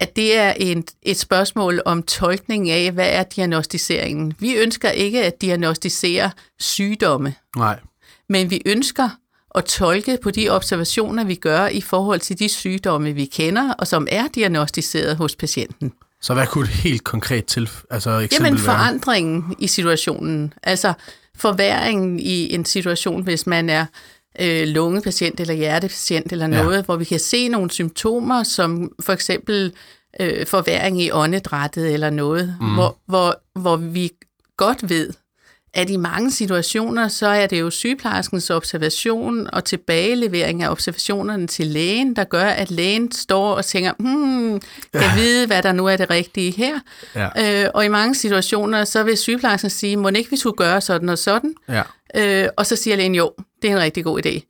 at det er en, et spørgsmål om tolkning af, hvad er diagnostiseringen. Vi ønsker ikke at diagnostisere sygdomme. Nej. Men vi ønsker og tolke på de observationer, vi gør i forhold til de sygdomme, vi kender, og som er diagnostiseret hos patienten. Så hvad kunne et helt konkret til, altså eksempel Jamen være? forandringen i situationen, altså forværingen i en situation, hvis man er øh, lungepatient eller hjertepatient eller Ja. noget, hvor vi kan se nogle symptomer, som for eksempel øh, forværing i åndedrættet eller noget, mm. hvor, hvor, hvor vi godt ved, at i mange situationer, så er det jo sygeplejerskens observation og tilbagelevering af observationerne til lægen, der gør, at lægen står og tænker, hmm, kan vide, hvad der nu er det rigtige her. Ja. Øh, og i mange situationer, så vil sygeplejersken sige, må ikke vi skulle gøre sådan og sådan? Ja. Øh, og så siger lægen, jo, det er en rigtig god idé.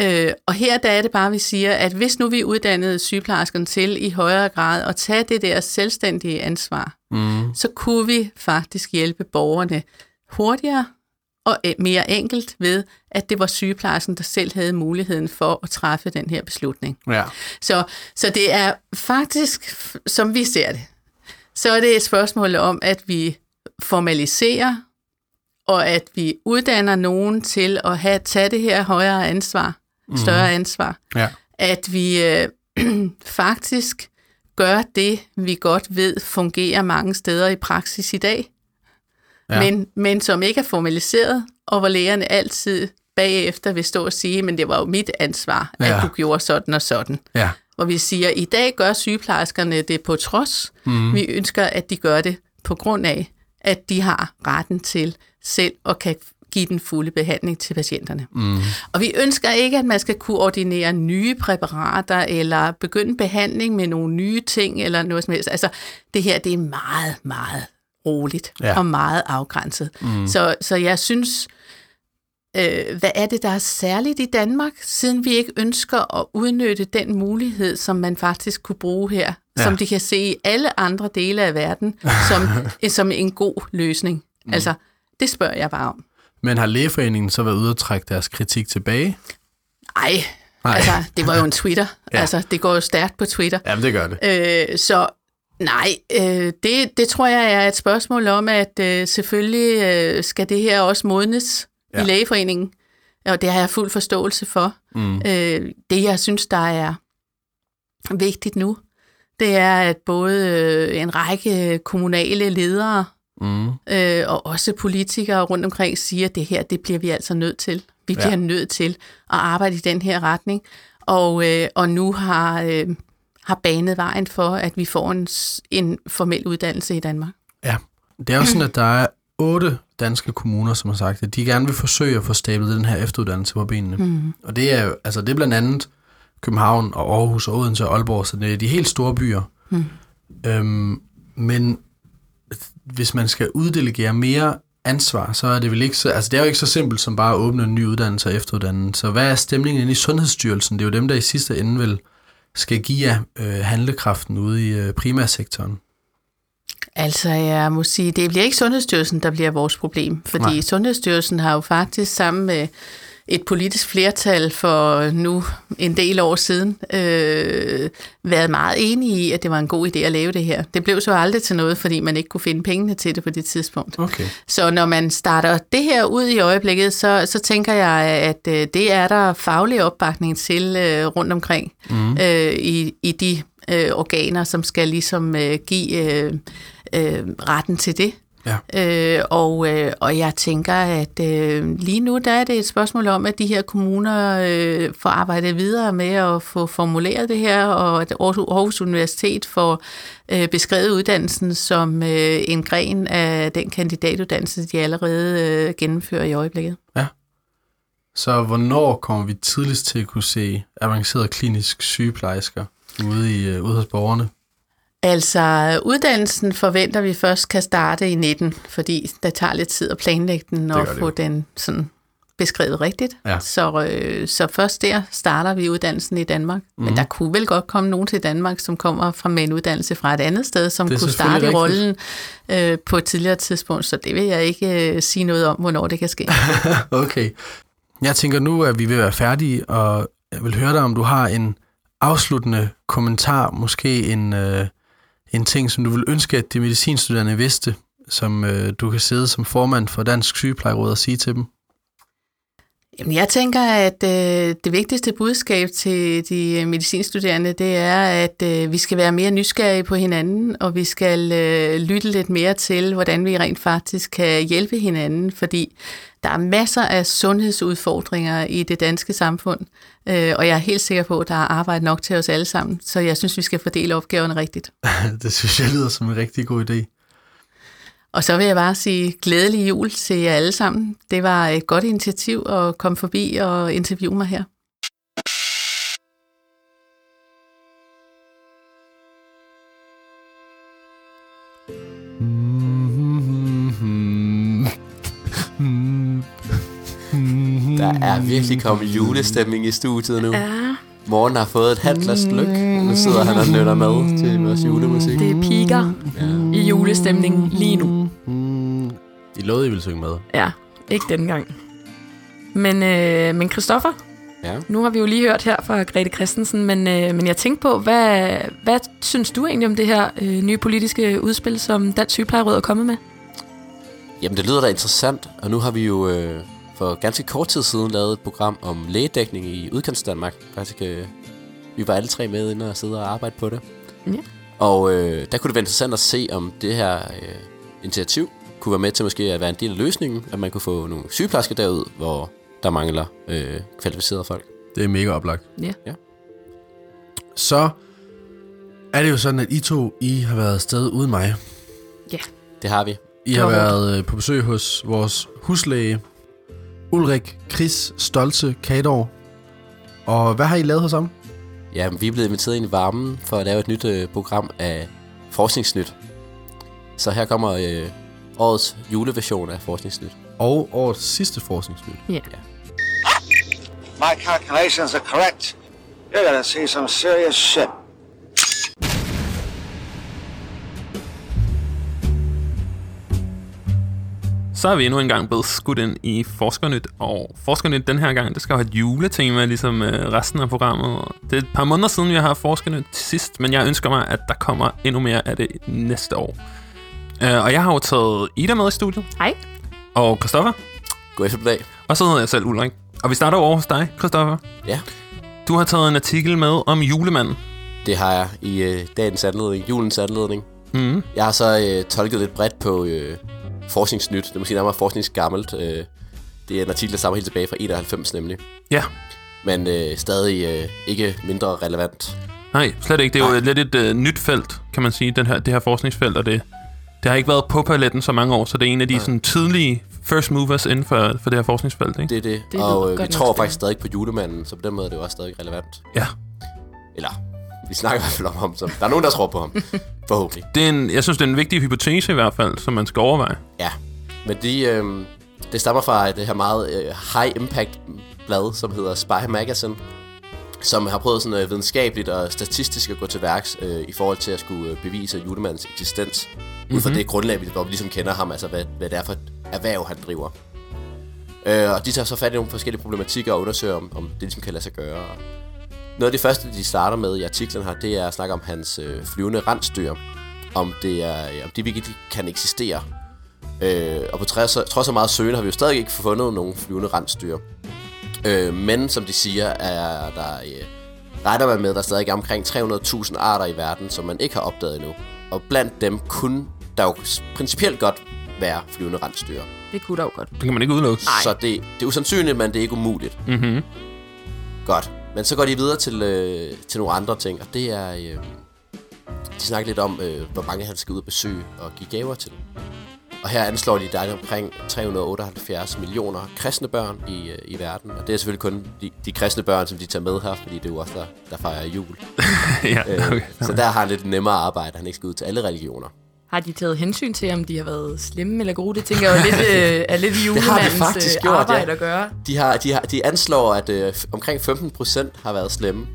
Øh, og her der er det bare, vi siger, at hvis nu vi uddannede sygeplejerskerne til i højere grad at tage det der selvstændige ansvar, Mm. så kunne vi faktisk hjælpe borgerne hurtigere og øh, mere enkelt ved, at det var sygeplejersken, der selv havde muligheden for at træffe den her beslutning. Ja. Så, så det er faktisk, som vi ser det, så er det et spørgsmål om, at vi formaliserer, og at vi uddanner nogen til at have tage det her højere ansvar, større ansvar. Ja. At vi øh, (clears throat) faktisk gør det, vi godt ved fungerer mange steder i praksis i dag, Ja. men, men som ikke er formaliseret, og hvor lægerne altid bagefter vil stå og sige, men det var jo mit ansvar, Ja. at du gjorde sådan og sådan. Ja. Hvor vi siger, i dag gør sygeplejerskerne det på trods. Mm. Vi ønsker, at de gør det på grund af, at de har retten til selv at kan give den fulde behandling til patienterne. Mm. Og vi ønsker ikke, at man skal kunne ordinere nye præparater, eller begynde behandling med nogle nye ting, eller noget som helst. Altså, det her, det er meget, meget roligt Ja. og meget afgrænset. Mm. Så, så jeg synes, øh, hvad er det, der er særligt i Danmark, siden vi ikke ønsker at udnytte den mulighed, som man faktisk kunne bruge her, Ja. som de kan se i alle andre dele af verden, som, (laughs) som en god løsning. Mm. Altså, det spørger jeg bare om. Men har lægeforeningen så været ude at trække deres kritik tilbage? Ej, Nej. Nej. altså, det var jo en Twitter. (laughs) Ja. Altså, det går jo stærkt på Twitter. Jamen, det gør det. Øh, så nej, øh, det, det tror jeg er et spørgsmål om, at øh, selvfølgelig øh, skal det her også modnes Ja. i lægeforeningen. Og det har jeg fuld forståelse for. Mm. Øh, det, jeg synes, der er vigtigt nu, det er, at både øh, en række kommunale ledere Mm. øh, og også politikere rundt omkring siger, at det her, det bliver vi altså nødt til. Vi Ja. bliver nødt til at arbejde i den her retning. Og, øh, og nu har, øh, har banet vejen for, at vi får en, en formel uddannelse i Danmark. Ja. Det er jo sådan, at der er otte danske kommuner, som har sagt, at de gerne vil forsøge at få stablet den her efteruddannelse på benene. Mm. Og det er jo, altså det er blandt andet København og Aarhus og Odense og Aalborg, så det er de helt store byer. Mm. Øhm, men hvis man skal uddelegere mere ansvar, så er det vel ikke så, altså det er jo ikke så simpelt som bare at åbne en ny uddannelse og efteruddanne. Så hvad er stemningen inde i Sundhedsstyrelsen? Det er jo dem, der i sidste ende vel skal give jer øh, handlekraften ude i øh, primærsektoren. Altså, jeg må sige, det bliver ikke Sundhedsstyrelsen, der bliver vores problem, fordi Nej. Sundhedsstyrelsen har jo faktisk sammen med et politisk flertal for nu en del år siden øh, været meget enige i, at det var en god idé at lave det her. Det blev så aldrig til noget, fordi man ikke kunne finde pengene til det på det tidspunkt. Okay. Så når man starter det her ud i øjeblikket, så, så tænker jeg, at øh, det er der faglig opbakning til øh, rundt omkring mm. øh, i, i de øh, organer, som skal ligesom øh, give øh, øh, retten til det. Ja. Øh, og, øh, og jeg tænker, at øh, lige nu der er det et spørgsmål om, at de her kommuner øh, får arbejdet videre med at få formuleret det her, og at Aarhus Universitet får øh, beskrevet uddannelsen som øh, en gren af den kandidatuddannelse, de allerede øh, gennemfører i øjeblikket. Så hvornår kommer vi tidligst til at kunne se avanceret klinisk sygeplejersker ude, i, uh, ude hos borgerne? Altså, uddannelsen forventer vi først kan starte i 19, fordi det tager lidt tid at planlægge den og få den sådan beskrevet rigtigt. Ja. Så, øh, så først der starter vi uddannelsen i Danmark. Mm. Mhm. Men der kunne vel godt komme nogen til Danmark, som kommer fra med en uddannelse fra et andet sted, som kunne starte rigtigt. rollen øh, på et tidligere tidspunkt. Så det vil jeg ikke øh, sige noget om, hvornår det kan ske. (laughs) Okay. Jeg tænker nu, at vi vil være færdige, og jeg vil høre dig, om du har en afsluttende kommentar, måske en, øh, en ting, som du vil ønske, at de medicinstuderende vidste, som øh, du kan sidde som formand for Dansk Sygeplejeråd og sige til dem. Jamen, jeg tænker, at øh, det vigtigste budskab til de øh, medicinstuderende, det er, at øh, vi skal være mere nysgerrige på hinanden, og vi skal øh, lytte lidt mere til, hvordan vi rent faktisk kan hjælpe hinanden, fordi der er masser af sundhedsudfordringer i det danske samfund, øh, og jeg er helt sikker på, at der er arbejde nok til os alle sammen, så jeg synes, vi skal fordele opgaverne rigtigt. (laughs) det synes jeg lyder som en rigtig god idé. Og så vil jeg bare sige glædelig jul til jer alle sammen. Det var et godt initiativ at komme forbi og interviewe mig her. Der er virkelig kommet julestemning i studiet nu. Ja, Morgen har fået et glas lyk. Nu sidder han og nytter med til vores julemusik. det piker i julestemningen lige nu. Lovede, I ville synge med. Ja, ikke denne gang. Men, øh, men Christoffer, Ja. nu har vi jo lige hørt her fra Grete Christensen, men, øh, men jeg tænkte på, hvad, hvad synes du egentlig om det her øh, nye politiske udspil, som Dansk Sygeplejeråd er kommet med? Jamen, det lyder da interessant, og nu har vi jo øh, for ganske kort tid siden lavet et program om lægedækning i udkants Danmark. Faktisk, øh, vi var alle tre med inde og sidde og arbejde på det. Ja. Og øh, der kunne det være interessant at se, om det her øh, initiativ kunne være med til måske at være en del af løsningen, at man kunne få nogle sygeplejersker derud, hvor der mangler øh, kvalificerede folk. Det er mega oplagt. Ja. Ja. Så er det jo sådan, at I to, I har været afsted uden mig. Det har vi. I har været øh, på besøg hos vores huslæge, Ulrik Chris Stolte Kador. Og hvad har I lavet hos ham? Ja, vi er blevet inviteret ind i varmen for at lave et nyt øh, program af Forskningsnyt. Så her kommer øh, årets juleversion af Forskningsnyt. Og årets sidste forskningsnyt. Ja. My calculations are correct. You're gonna see some serious shit. Så er vi endnu en gang blevet skudt ind i Forskernyt, og Forskernyt den her gang, det skal jo have et juletema, ligesom øh, resten af programmet. Det er et par måneder siden, vi har haft Forskernyt sidst, men jeg ønsker mig, at der kommer endnu mere af det næste år. Øh, og jeg har jo taget Ida med i studiet, Hej. og Christoffer, God eftermiddag. og så hedder jeg selv Ulrik. Og vi starter over hos dig, Christoffer. Ja. Du har taget en artikel med om julemanden. Det har jeg i øh, dagens anledning, julens anledning. Mm. Jeg har så øh, tolket lidt bredt på øh, Forskningsnyt. Det er måske nærmere forskningsgammelt. Øh, det er en artikel, der stammer helt tilbage fra 91 nemlig. Ja. Men øh, stadig øh, ikke mindre relevant. Nej, slet ikke. Det er jo lidt et øh, nyt felt, kan man sige, den her, det her forskningsfelt, og det, det har ikke været på paletten så mange år, så det er en af de sådan, tidlige first movers inden for, for det her forskningsfelt. Ikke? Det er det. Det og øh, vi nok tror faktisk stadig på julemanden, så på den måde er det jo også stadig relevant. Ja. Eller, vi snakker i hvert fald om ham. Så der er nogen, der tror på ham. (laughs) Forhåbentlig. Det er en, jeg synes, det er en vigtig hypotese i hvert fald, som man skal overveje. Ja. Men de, øh, det stammer fra det her meget øh, high impact blad, som hedder Spy Magazine, som har prøvet sådan øh, videnskabeligt og statistisk at gå til værks øh, i forhold til at skulle øh, bevise julemandens eksistens. Mm-hmm. Ud fra det grundlag, vi- hvor vi ligesom kender ham, altså hvad, hvad det er for et erhverv, han driver. Øh, og de tager så fat i nogle forskellige problematikker og undersøger, om, om det ligesom kan lade sig gøre. Og noget af det første, de starter med i artiklen her, det er at snakke om hans øh, flyvende rensdyr. Om, det er, øh, om de virkelig kan eksistere. Øh, og på trods af- trods af meget søgen har vi jo stadig ikke fundet nogen flyvende rensdyr. Øh, men som de siger, er der, øh, regner man med, at der stadig er omkring 300.000 arter i verden, som man ikke har opdaget endnu. Og blandt dem kunne der jo principielt godt være flyvende rensdyr. Det kunne da jo godt. Det kan man ikke udelukke. Så det, det er usandsynligt, men det er ikke umuligt. Mm-hmm. Godt. Men så går de videre til, øh, til nogle andre ting, og det er... Øh, de snakker lidt om, øh, hvor mange han skal ud og besøge og give gaver til. Og her anslår de, at der er omkring 378 millioner kristne børn i, øh, i verden. Og det er selvfølgelig kun de, de kristne børn, som de tager med her, fordi det er jo også der, der fejrer jul. (laughs) ja, Øh, okay. Så der har han lidt nemmere arbejde, han ikke skal ud til alle religioner. Har de taget hensyn til, om de har været slemme eller gode? Det tænker jeg jo lidt, (laughs) øh, er lidt har de julemandens faktisk øh, gjort, ja. arbejde at gøre. De, har, de, har, de anslår, at øh, omkring 15 procent har været slemme.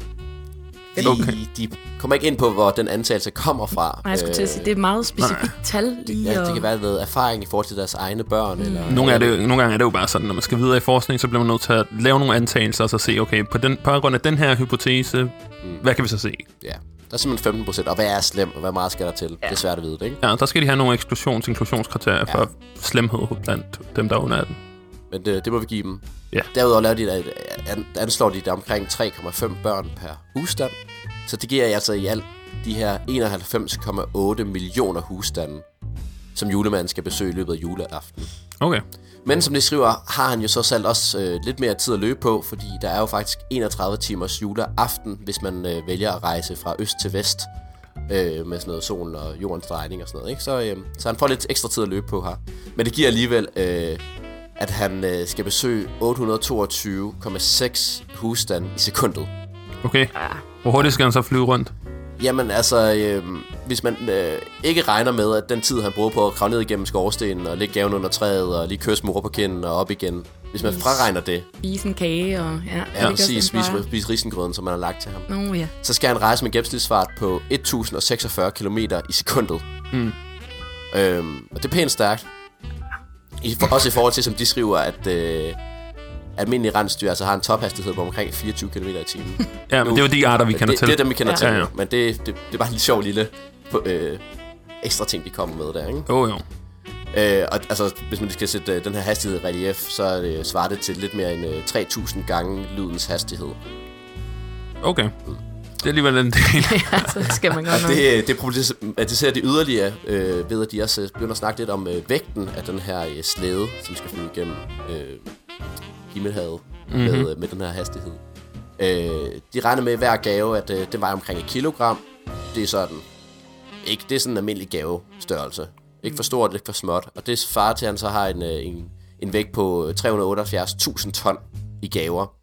De, Okay. de kommer ikke ind på, hvor den antagelse kommer fra. Nej, jeg skulle til at sige, det er et meget specifikt tal lige. Ja, det kan være noget erfaring i forhold til deres egne børn. Mm. Eller, Nogle, er det, nogle gange er det jo bare sådan, når man skal videre i forskning, så bliver man nødt til at lave nogle antagelser, og så se, okay, på, den, på grund af den her hypotese, mm. hvad kan vi så se? Ja, der er simpelthen 15 procent. Og hvad er slem, og hvad meget skal der til? Ja. Det er svært at vide det, ikke? Ja, der skal de have nogle eksklusions- inklusionskriterier ja. for slemhed blandt dem, der er under 18. Men det, det må vi give dem. Ja. Derudover laver de, an- anslår de, der omkring 3,5 børn per husstand. Så det giver altså i alt de her 91,8 millioner husstande, som julemanden skal besøge i løbet af juleaften. Okay. Men som de skriver, har han jo så selv også øh, lidt mere tid at løbe på, fordi der er jo faktisk 31 timers juleaften, hvis man øh, vælger at rejse fra øst til vest øh, med sådan noget solen og jordens drejning og sådan noget. Ikke? Så, øh, så han får lidt ekstra tid at løbe på her. Men det giver alligevel, øh, at han øh, skal besøge 822,6 husstande i sekundet. Okay. Hvor hurtigt skal han så flyve rundt? Jamen altså, øh, hvis man øh, ikke regner med, at den tid, han bruger på at kravle ned igennem skorstenen og lægge gaven under træet og lige kysse mor på kinden og op igen. Hvis man fraregner det, Spise en kage og... Ja, ja, præcis, spise, spise risengrøden, som man har lagt til ham, Nå ja. så skal han rejse med gennemsnitsfart på 1046 km i sekundet. Mm. Øhm, og det er pænt stærkt. I, for, også i forhold til, som de skriver, at øh, almindelige rensdyr altså har en tophastighed på omkring 24 km i timen. Ja, men det er jo de arter, vi kender det, til. Det er dem, vi kender Ja. til, Ja, ja. men det, det, det er bare en lille sjov lille øh, ekstra ting, de kommer med der, ikke? Jo, jo. Øh, og altså, hvis man skal sætte øh, den her hastighed i relief, så øh, svarer det til lidt mere end øh, 3000 gange lydens hastighed. Okay. Det er alligevel en del. (laughs) ja, så skal man godt Og nok. det, det problematiserer det yderligere øh, ved, at de også øh, begynder at snakke lidt om øh, vægten af den her øh, slæde, som skal flyve igennem øh, himmelhavet mm-hmm. med, øh, med den her hastighed. Øh, de regner med hver gave, at øh, den vejer omkring et kilogram. Det er sådan, ikke, det er sådan en almindelig gavestørrelse. Ikke for stort, ikke for småt. Og det svarer til, at han så har en, øh, en, en vægt på øh, 378.000 ton i gaver.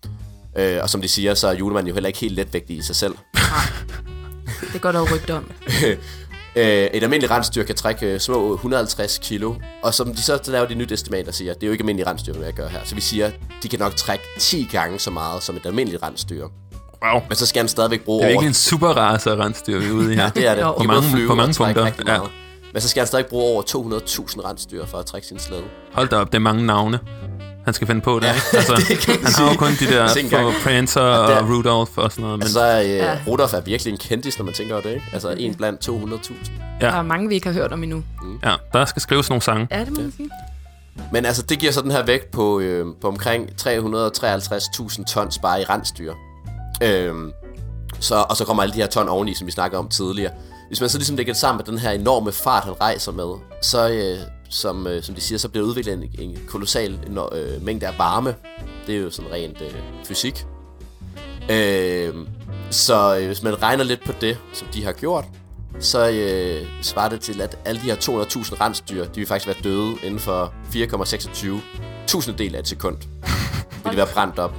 Øh, og som de siger, så er julemanden jo heller ikke helt letvægtig i sig selv. Det går dog rygte om. (laughs) Øh, et almindeligt rensdyr kan trække øh, små 150 kilo, og som de så, laver de nyt estimat og siger, det er jo ikke almindelige rensdyr, jeg gør her. Så vi siger, de kan nok trække 10 gange så meget som et almindeligt rensdyr. Wow. Men så skal han stadigvæk bruge Det er over... virkelig en super race af rensdyr, vi er ude i her. Ja, det er det. De På mange- flyve på mange punkter, ja. Men så skal han stadig bruge over 200.000 rensdyr for at trække sin slæde. Hold da op, det er mange navne, han skal finde på der, Ja, ikke? (laughs) Altså, det han har jo kun de der (laughs) for Prancer der- og Rudolph og sådan noget. Men Altså, øh, Ja. Rudolf er virkelig en kendis, når man tænker over det, ikke? Altså, en blandt 200.000. Ja. Der er mange, vi ikke har hørt om endnu. ja, der skal skrives nogle sange. Ja, det må man sige. Men altså, det giver så den her vægt på, øh, på omkring 353.000 tons bare i rensdyr. Øhm, så, og så kommer alle de her ton oveni, som vi snakker om tidligere. Hvis man så ligesom lægger det sammen med den her enorme fart, han rejser med, så, øh, som, øh, som de siger, så bliver udviklet en, en kolossal eno- øh, mængde af varme. Det er jo sådan rent øh, fysik. Øh, så øh, hvis man regner lidt på det, som de har gjort, så øh, svarer det til, at alle de her 200.000 rensdyr, de vil faktisk være døde inden for 4,26 tusindedel af et sekund. (laughs) Vil de være brændt op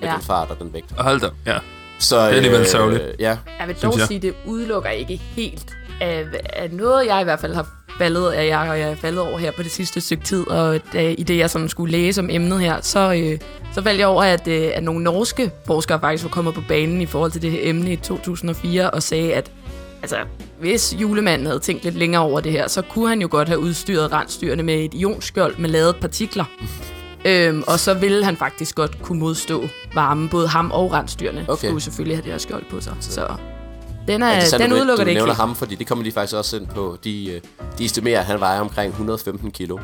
med Ja. den fart og den vægt. Og hold da, ja. Så, øh, er alligevel sørgeligt. Ja, Jeg vil dog jeg. sige, at det udelukker ikke helt af, af noget, jeg i hvert fald har faldet, af jeg, og jeg er faldet over her på det sidste stykke tid, og da, i det, jeg sådan skulle læse om emnet her, så, øh, så faldt jeg over, at, øh, at nogle norske forskere faktisk var kommet på banen i forhold til det her emne i 2004, og sagde, at altså, hvis julemanden havde tænkt lidt længere over det her, så kunne han jo godt have udstyret rensdyrene med et ionskjold med lavet partikler. (laughs) Øhm, og så ville han faktisk godt kunne modstå varme. Både ham og rensdyrene Okay. skulle selvfølgelig have det her skjold på sig. Så den, er, interessant, den du, udelukker du det ikke nævner ham, fordi det kommer de faktisk også ind på. De, øh, de estimerer, at han vejer omkring 115 kilo.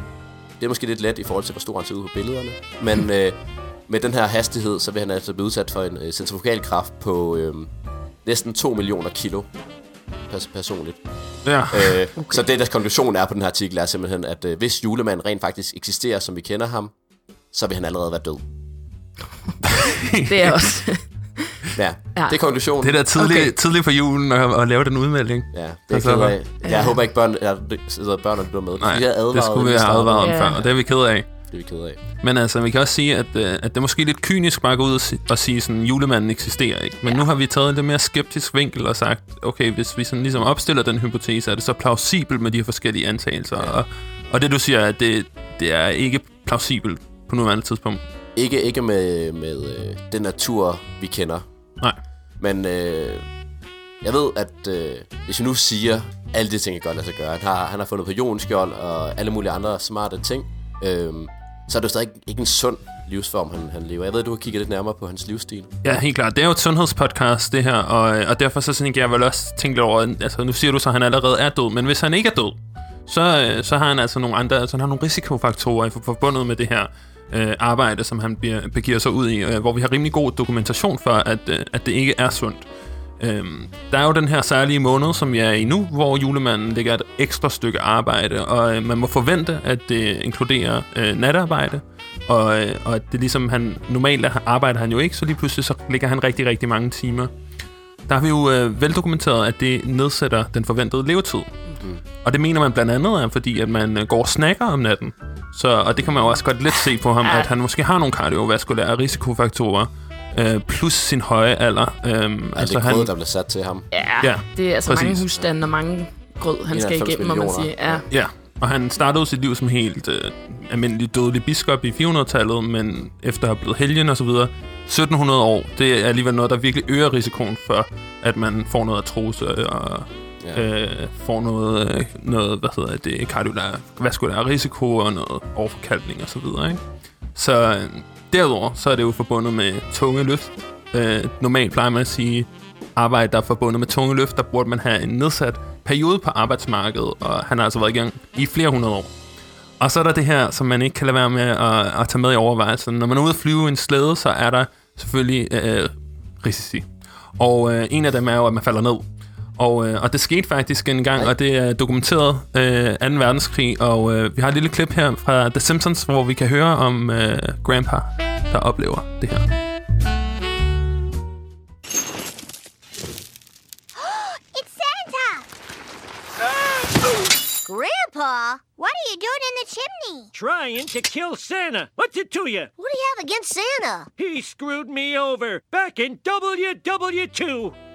Det er måske lidt let i forhold til, hvor stor han ser ud på billederne. Men (laughs) øh, med den her hastighed, så vil han altså blive udsat for en øh, centrifugalkraft på øh, næsten 2 millioner kilo pers- personligt. Ja, Øh, (laughs) okay. Så det, der konklusion er på den her artikel, er simpelthen, at øh, hvis julemanden rent faktisk eksisterer, som vi kender ham, så vil han allerede være død. Det er også. (laughs) Ja, det er konklusionen. det er da tidligt, Okay. tidligt for julen at, at lave den udmelding. Ja, det er Altså, jeg ked af. Jeg Ja. håber ikke, børn, jeg sidder børn og lytter med. Nej, advaret, det skulle vi have advaret om Ja. før, og det er vi ked af. Det er vi ked af. Men altså, vi kan også sige, at, øh, at det er måske lidt kynisk bare at gå ud og sige, sådan, julemanden eksisterer ikke. Men ja. nu har vi taget en lidt mere skeptisk vinkel og sagt, okay, hvis vi sådan ligesom opstiller den hypotese, er det så plausibelt med de her forskellige antagelser. Ja. Og, og det du siger, at det, det er ikke plausibelt på nuværende tidspunkt. Ikke, ikke med, med øh, den natur, vi kender. Nej. Men øh, jeg ved, at øh, hvis vi nu siger, alle de ting kan godt lade sig gøre. Han har, han har fundet på jonskjold og alle mulige andre smarte ting. Øh, så er det jo stadig ikke en sund livsform, han, han lever. Jeg ved, du har kigget lidt nærmere på hans livsstil. Ja, helt klart. Det er jo et sundhedspodcast, det her, og, og derfor så tænker jeg vel også tænke lidt over, altså nu siger du så, at han allerede er død, men hvis han ikke er død, så, øh, så har han altså nogle andre, altså han har nogle risikofaktorer for- forbundet med det her øh, arbejde, som han bliver, begiver sig ud i, øh, hvor vi har rimelig god dokumentation for, at, øh, at det ikke er sundt. Øhm, der er jo den her særlige måned, som jeg er i nu, hvor julemanden lægger et ekstra stykke arbejde, og øh, man må forvente, at det inkluderer øh, natarbejde, og, øh, og at det ligesom han normalt arbejder han jo ikke, så lige pludselig så ligger han rigtig, rigtig mange timer. Der har vi jo øh, veldokumenteret, at det nedsætter den forventede levetid. Mm. Og det mener man blandt andet er, fordi at man øh, går og snakker om natten. Så, og det kan man jo også godt lidt se på ham, at han måske har nogle kardiovaskulære risikofaktorer, øh, plus sin høje alder. Øh, Altså, altså det han, grød, der blev sat til ham. Ja, Ja, det er altså præcis. mange husstande og mange grød, han skal 91 igennem, må man sige. Ja. Ja, og han startede sit liv som helt øh, almindelig dødelig biskop i 400-tallet, men efter at have blevet helgen og så videre, 1700 år, det er alligevel noget, der virkelig øger risikoen for, at man får noget artrose og Ja. øh, får noget, noget, hvad hedder det, kardiovaskulær risiko og noget overforkalkning og så videre, ikke? Så øh, derudover, så er det jo forbundet med tunge løft. Øh, normalt plejer man at sige, arbejde, der er forbundet med tunge løft, der burde man have en nedsat periode på arbejdsmarkedet, og han har altså været i gang i flere hundrede år. Og så er der det her, som man ikke kan lade være med at, at tage med i overvejelsen. Når man er ude at flyve i en slæde, så er der selvfølgelig øh, øh risici. Og øh, en af dem er jo, at man falder ned. Og, øh, og det skete faktisk en gang, og det er dokumenteret øh, 2. verdenskrig. Og øh, vi har et lille klip her fra The Simpsons, hvor vi kan høre om øh, Grandpa, der oplever det her. (gasps) It's Santa! (gasps) Grandpa, what are you doing in the chimney? Trying to kill Santa. What's it to you? What do you have against Santa? He screwed me over back in WW2.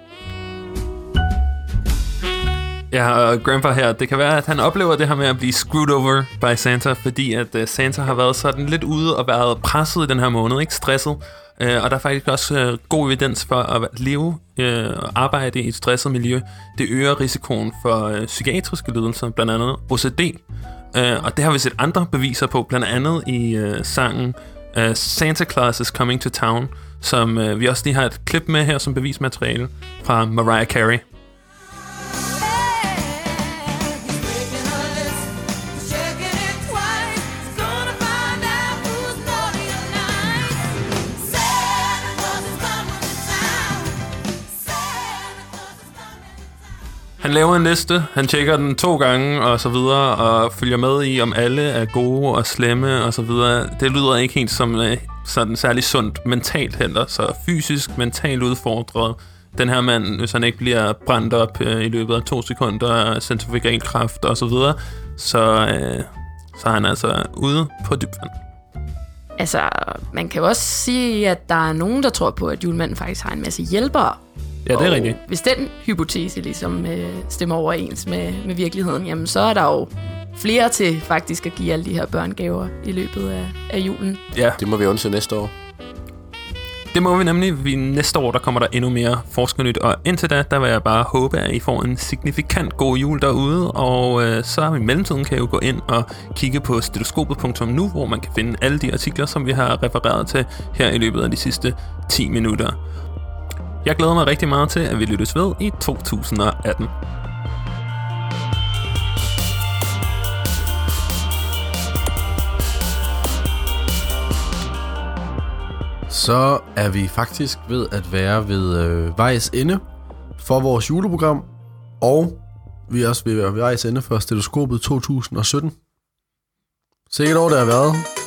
Ja, og Grandpa her, det kan være, at han oplever det her med at blive screwed over by Santa, fordi at uh, Santa har været sådan lidt ude og været presset i den her måned, ikke stresset. Uh, og der er faktisk også uh, god evidens for at leve uh, og arbejde i et stresset miljø. Det øger risikoen for uh, psykiatriske lidelser, blandt andet OCD. Uh, og det har vi set andre beviser på, blandt andet i uh, sangen uh, Santa Claus is Coming to Town, som uh, vi også lige har et klip med her som bevismateriale fra Mariah Carey. Han laver en liste, han tjekker den to gange og så videre, og følger med i, om alle er gode og slemme og så videre. Det lyder ikke helt som øh, sådan særlig sundt mentalt heller, så fysisk, mentalt udfordret. Den her mand, hvis han ikke bliver brændt op øh, i løbet af to sekunder centrifugalkraft og så videre, så, øh, så er han altså ude på dybvand. Altså, man kan jo også sige, at der er nogen, der tror på, at julemanden faktisk har en masse hjælpere. Ja, det er rigtigt. Hvis den hypotese ligesom øh, stemmer overens med, med virkeligheden, jamen så er der jo flere til faktisk at give alle de her børngaver i løbet af, af julen. Ja, Det må vi undersøge næste år. Det må vi nemlig. Vi, næste år der kommer der endnu mere forskernyt, og indtil da, der vil jeg bare håbe, at I får en signifikant god jul derude, og øh, så i mellemtiden kan I jo gå ind og kigge på stetoskopet.nu, hvor man kan finde alle de artikler, som vi har refereret til her i løbet af de sidste 10 minutter. Jeg glæder mig rigtig meget til, at vi lyttes ved i 2018. Så er vi faktisk ved at være ved øh, vejs ende for vores juleprogram, og vi er også ved at være ved vejs ende for stetoskopet 2017. Sikkert år, det har været.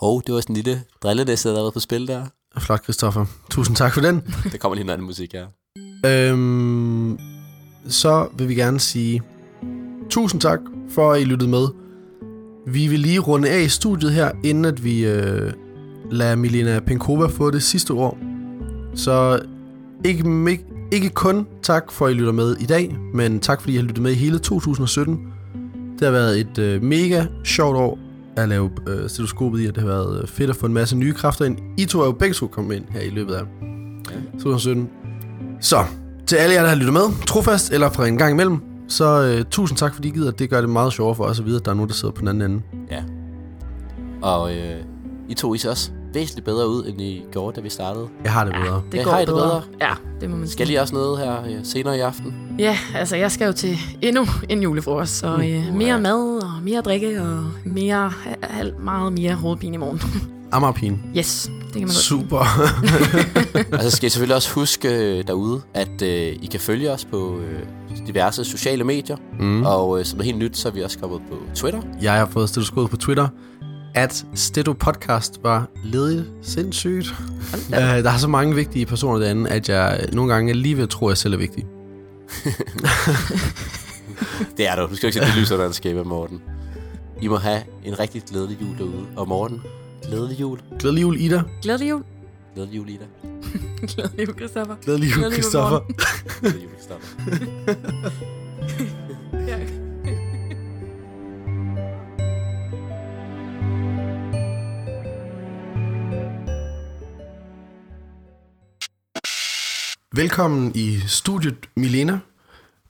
Hov, det var sådan en lille drillenæste, der har været på spil der. Flot, Christoffer. Tusind tak for den. Der kommer lige en anden musik her. Øhm, så vil vi gerne sige tusind tak for, at I lyttede med. Vi vil lige runde af i studiet her, inden at vi øh, lader Milena Penkova få det sidste ord. Så ikke, ikke, ikke kun tak for, at I lytter med i dag, men tak fordi I har lyttet med i hele 2017. Det har været et øh, mega sjovt år at lave øh, stetoskopet i, og det har været øh, fedt at få en masse nye kræfter ind. I to er jo begge to kommet ind her i løbet af 2017. Så, til alle jer, der har lyttet med, trofast eller fra en gang imellem, så øh, tusind tak, fordi I gider. Det gør det meget sjovere for os at vide, at der er nogen, der sidder på den anden ende. Ja. Og øh, I to is også væsentligt bedre ud, end I gjorde, da vi startede. Jeg har det bedre. Det Ja, går har I det bedre. bedre? Ja, det må man Skal sige. I også noget her øh, senere i aften? Ja, altså jeg skal jo til endnu en julefrokost, så øh, mere mad og mere drikke og mere, alt meget mere hovedpine i morgen. (laughs) Amagerpine. Yes, det kan man godt. Super. Og (laughs) (laughs) så skal I selvfølgelig også huske øh, derude, at øh, I kan følge os på øh, diverse sociale medier. Mm. Og øh, som er helt nyt, så er vi også kommet på Twitter. Jeg har fået stetoskopet på Twitter, at Stedo Podcast var ledigt sindssygt. Uh, der er så mange vigtige personer derinde, at jeg nogle gange lige ved at jeg selv er vigtig. (laughs) Det er du. Du skal ikke sætte det lys under en skæbe, Morten. I må have en rigtig glædelig jul derude. Og Morten, glædelig jul. Glædelig jul, Ida. Glædelig jul. Glædelig jul, Ida. (laughs) Glædelig jul, Christoffer. Glædelig jul, Christoffer. Glædelig jul, Christoffer. (laughs) Velkommen i studiet, Milena.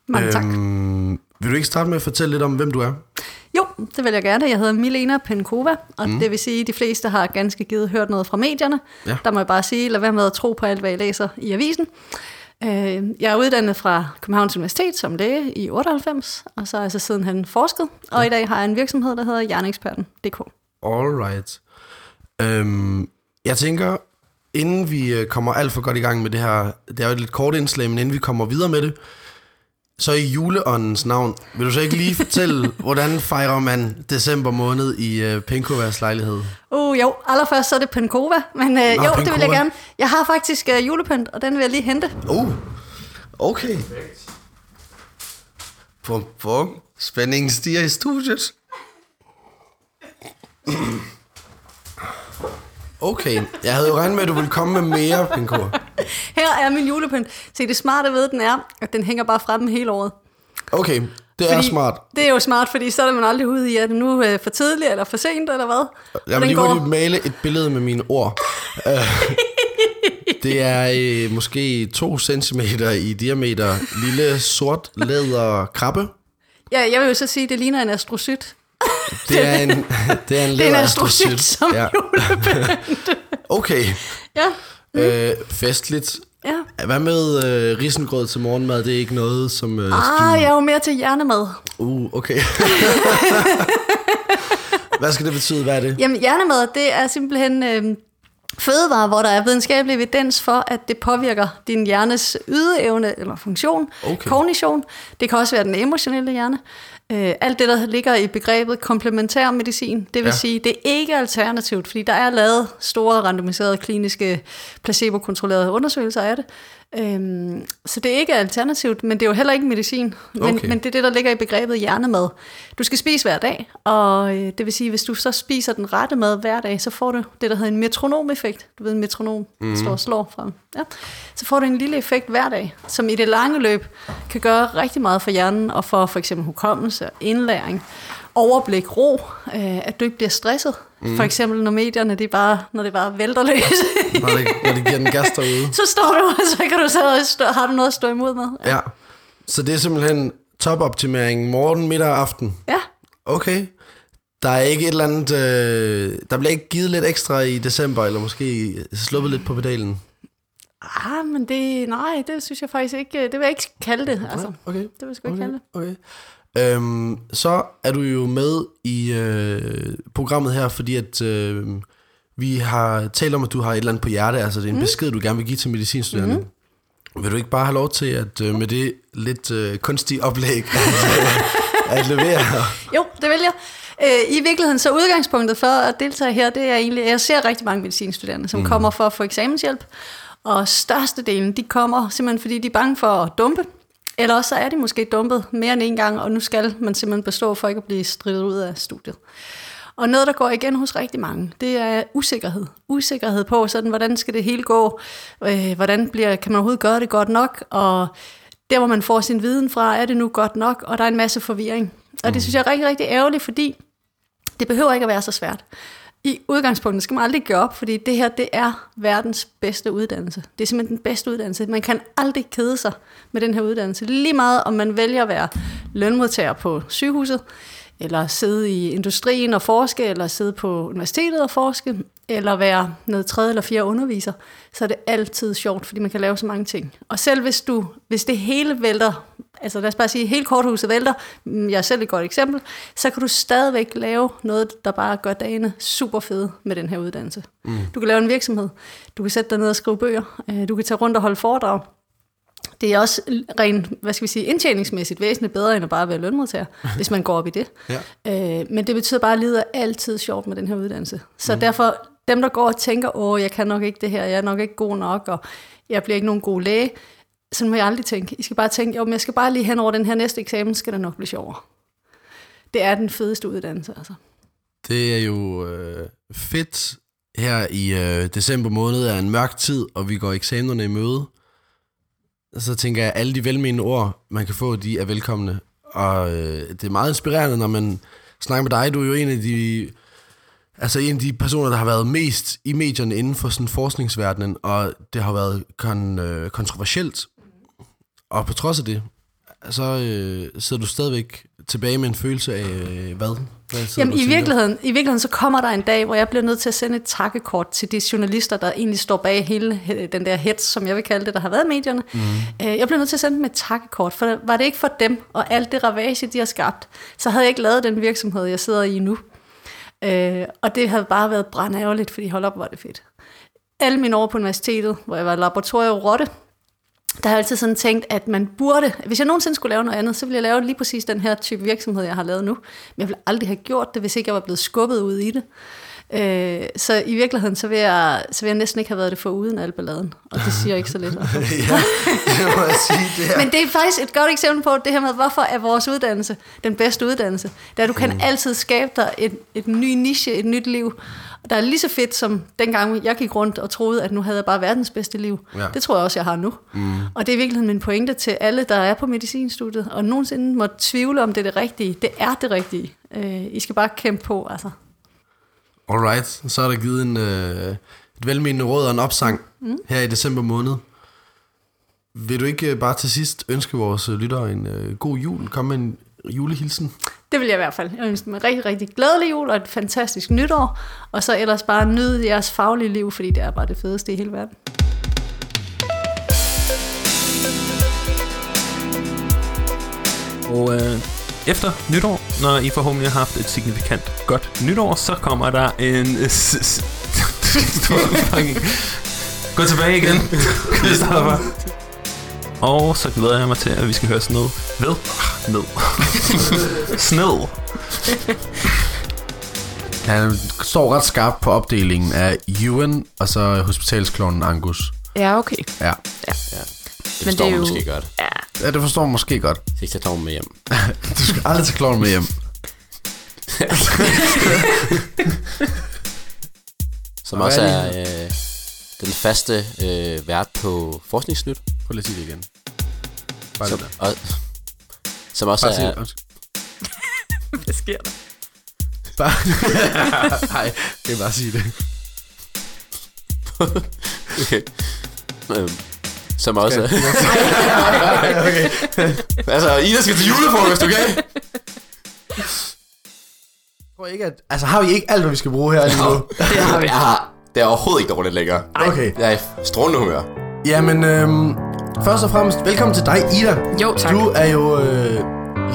Mange tak. Øhm, vil du ikke starte med at fortælle lidt om, hvem du er? Jo, det vil jeg gerne. Jeg hedder Milena Penkova, og mm. det vil sige, at de fleste har ganske givet hørt noget fra medierne. Ja. Der må jeg bare sige, lad være med at tro på alt, hvad jeg læser i avisen. Øh, Jeg er uddannet fra Københavns Universitet som læge i 98, og så har jeg så sidenhen forsket, og i dag har jeg en virksomhed, der hedder Hjerneeksperten.dk. Alright. Øhm, jeg tænker, inden vi øh, kommer alt for godt i gang med det her, det er jo et lidt kort indslag, men inden vi kommer videre med det, så i juleåndens navn, vil du så ikke lige (laughs) fortælle, hvordan fejrer man december måned i øh, Penkovas lejlighed? Uh, jo, allerførst så er det Penkova, men øh, Nå, jo, det vil Penkova. jeg gerne. Jeg har faktisk øh, julepynt, og den vil jeg lige hente. Uh, okay. Bum, bum. Spændingen stiger i studiet. Okay, jeg havde jo regnet med, at du ville komme med mere, Pinkova. (laughs) Her er min julepynt. Se, det smarte ved den er, at den hænger bare fremme hele året. Okay, det er Fordi- smart. Det er jo smart, fordi så er man aldrig ude i, at det nu er for tidligt eller for sent, eller hvad? Jeg vil lige går- male et billede med mine ord. Øh, det er øh, måske 2 cm i diameter, lille sort læder krabbe. Ja, jeg vil jo så sige, at det ligner en astrocyt. (laughs) Det er en, det er en Det er en astrocyt som ja. (laughs) Okay, Ja, øh, festligt. ja. Hvad med øh, risengrød til morgenmad? Det er ikke noget, som øh, Ah, jeg er jo mere til hjernemad. Uh, okay. (laughs) Hvad skal det betyde? Hvad er det? Jamen, hjernemad, det er simpelthen øh, fødevarer, hvor der er videnskabelig evidens for, at det påvirker din hjernes ydeevne eller funktion, Okay. kognition. Det kan også være den emotionelle hjerne. Øh, alt det, der ligger i begrebet komplementær medicin, det vil Ja. sige, det er ikke alternativt, fordi der er lavet store randomiserede kliniske placebo-kontrollerede undersøgelser af det. Øhm, så det er ikke alternativt, men det er jo heller ikke medicin. Men, Okay. men det er det, der ligger i begrebet hjernemad. Du skal spise hver dag, og øh, det vil sige, hvis du så spiser den rette mad hver dag, så får du det, der hedder en metronomeffekt. Du ved, en metronom mm. står og slår frem. Ja. Så får du en lille effekt hver dag, som i det lange løb kan gøre rigtig meget for hjernen, og for for eksempel hukommelse, indlæring, overblik, ro, øh, at du ikke bliver stresset. Mm. For eksempel når medierne, det er bare, når det bare vælter løs, Når det, når det giver den gas derude. (laughs) så står du, og så kan du så stå, har du noget at stå imod med. Ja. Så det er simpelthen topoptimering morgen, middag og aften. Ja. Okay. Der er ikke et eller andet... Øh, der bliver ikke givet lidt ekstra i december, eller måske sluppet lidt på pedalen. Ah, men det, nej, det synes jeg faktisk ikke, det vil jeg ikke kalde det. Altså, Okay. det vil jeg sgu ikke kalde Okay. det. okay. Øhm, så er du jo med i øh, programmet her, fordi at øh, vi har talt om, at du har et eller andet på hjerte, altså det er en mm. besked, du gerne vil give til medicinstuderende. Mm. Vil du ikke bare have lov til at øh, med det lidt øh, kunstige oplæg at, (laughs) øh, at levere? Jo, det vil jeg. Øh, I virkeligheden, så udgangspunktet for at deltage her, det er egentlig, at jeg ser rigtig mange medicinstuderende, som mm. kommer for at få eksamenshjælp. Og størstedelen, de kommer simpelthen, fordi de er bange for at dumpe. Eller også så er de måske dumpet mere end en gang, og nu skal man simpelthen bestå for ikke at blive stridet ud af studiet. Og noget, der går igen hos rigtig mange, det er usikkerhed. Usikkerhed på, sådan, hvordan skal det hele gå? Øh, hvordan bliver, kan man overhovedet gøre det godt nok? Og der, hvor man får sin viden fra, er det nu godt nok? Og der er en masse forvirring. Og det synes jeg er rigtig, rigtig ærgerligt, fordi det behøver ikke at være så svært. I udgangspunktet skal man aldrig gøre op, fordi det her, det er verdens bedste uddannelse. Det er simpelthen den bedste uddannelse. Man kan aldrig kede sig med den her uddannelse. Lige meget, om man vælger at være lønmodtager på sygehuset, eller sidde i industrien og forske, eller sidde på universitetet og forske, eller være noget tredje eller fjerde underviser, så er det altid sjovt, fordi man kan lave så mange ting. Og selv hvis du, hvis det hele vælter, altså lad os bare sige, hele korthuset vælter, mm, jeg er selv et godt eksempel, så kan du stadigvæk lave noget, der bare gør dagene super fede med den her uddannelse. Mm. Du kan lave en virksomhed, du kan sætte dig ned og skrive bøger, øh, du kan tage rundt og holde foredrag, det er også rent, hvad skal vi sige, indtjeningsmæssigt væsentligt bedre, end at bare være lønmodtager, hvis man går op i det. Ja. Øh, men det betyder bare, at livet er altid sjovt med den her uddannelse. Så mm. derfor, dem der går og tænker, åh, jeg kan nok ikke det her, jeg er nok ikke god nok, og jeg bliver ikke nogen god læge, sådan må jeg aldrig tænke. I skal bare tænke, jo, men jeg skal bare lige hen over den her næste eksamen, skal det nok blive sjovere. Det er den fedeste uddannelse, altså. Det er jo øh, fedt her i øh, december måned er en mørk tid, og vi går eksamenerne i møde så tænker jeg, at alle de velmenende ord, man kan få, de er velkomne. Og øh, det er meget inspirerende, når man snakker med dig. Du er jo en af de, altså en af de personer, der har været mest i medierne inden for sådan forskningsverdenen, og det har været kon, øh, kontroversielt. Og på trods af det, så øh, sidder du stadigvæk tilbage med en følelse af øh, hvad? hvad Jamen i virkeligheden, i virkeligheden så kommer der en dag, hvor jeg bliver nødt til at sende et takkekort til de journalister, der egentlig står bag hele den der hets, som jeg vil kalde det, der har været i medierne. Mm. Jeg bliver nødt til at sende dem et takkekort, for var det ikke for dem og alt det ravage, de har skabt, så havde jeg ikke lavet den virksomhed, jeg sidder i nu. Øh, og det havde bare været brændærgerligt, fordi hold op, var det fedt. Alle mine år på universitetet, hvor jeg var laboratorium rotte, der har jeg altid sådan tænkt, at man burde, hvis jeg nogensinde skulle lave noget andet, så ville jeg lave lige præcis den her type virksomhed, jeg har lavet nu. Men jeg ville aldrig have gjort det, hvis ikke jeg var blevet skubbet ud i det. Øh, så i virkeligheden, så vil, jeg, så vil jeg næsten ikke have været det for uden al balladen. Og det siger ikke så lidt. (laughs) ja, det må jeg sige. Det. Men det er faktisk et godt eksempel på det her med, hvorfor er vores uddannelse den bedste uddannelse. At du kan mm. altid skabe dig et, et ny niche, et nyt liv. Der er lige så fedt som dengang jeg gik rundt og troede, at nu havde jeg bare verdens bedste liv. Ja. Det tror jeg også, jeg har nu. Mm. Og det er virkelig min pointe til alle, der er på medicinstudiet, og nogensinde må tvivle om det er det rigtige. Det er det rigtige. Øh, I skal bare kæmpe på, altså. Alright, så er der givet en, øh, et velmenende råd og en opsang mm. her i december måned. Vil du ikke øh, bare til sidst ønske vores lyttere en øh, god jul? Kom med en julehilsen. Det vil jeg i hvert fald. Jeg ønsker mig rigtig, rigtig glædelig jul og et fantastisk nytår. Og så ellers bare nyde jeres faglige liv, fordi det er bare det fedeste i hele verden. Og øh, efter nytår, når I forhåbentlig har haft et signifikant godt nytår, så kommer der en... (laughs) Gå tilbage igen, (laughs) Christoffer. Og så glæder jeg mig til, at vi skal høre sådan noget ved ned. (laughs) Sned. Han står ret skarpt på opdelingen af Ewan og så hospitalsklonen Angus. Ja, okay. Ja. ja. ja. Det Men det er jo... måske godt. Ja. Ja, det forstår man måske godt. Så ikke tage klovnen med hjem. (laughs) du skal aldrig tage klovnen med hjem. (laughs) Som også er øh, den faste øh, vært på Forskningsnyt. Prøv lige at sige det igen. Bare som, og, som også Bare er... (laughs) Hvad sker der? Bare... Nej, det er bare at sige det. okay. Um, som også (laughs) okay. altså, Ida skal til julefrokost, okay? Tror ikke, at... Altså, har vi ikke alt, hvad vi skal bruge her lige nu? det har vi. Jeg har... Det er overhovedet ikke dårligt længere. Okay. Jeg er strålende humør. Jamen, øhm, Først og fremmest, velkommen til dig, Ida. Jo, tak. Du er jo øh,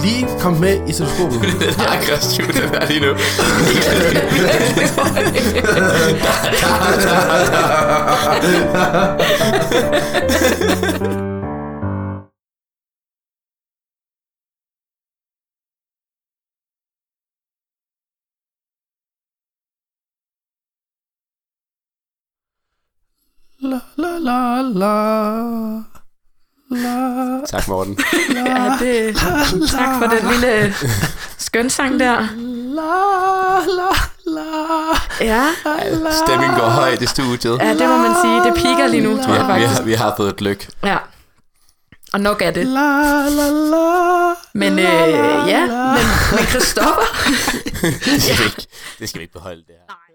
lige kommet med i stetoskopet. (laughs) det er aggressivt, det er lige nu. La la la la. La, tak, Morten. La, ja, det, la, tak for den lille skønsang der. La, la, la, ja. La, Stemningen går højt i studiet. Ja, det må man sige. Det piker lige nu, tror jeg faktisk. Vi har, vi har fået et lyk. Ja. Og nok er det. La, la, la, men øh, ja, men, men Christoffer. (laughs) det, skal vi ikke, det skal vi ikke beholde det her. Nej.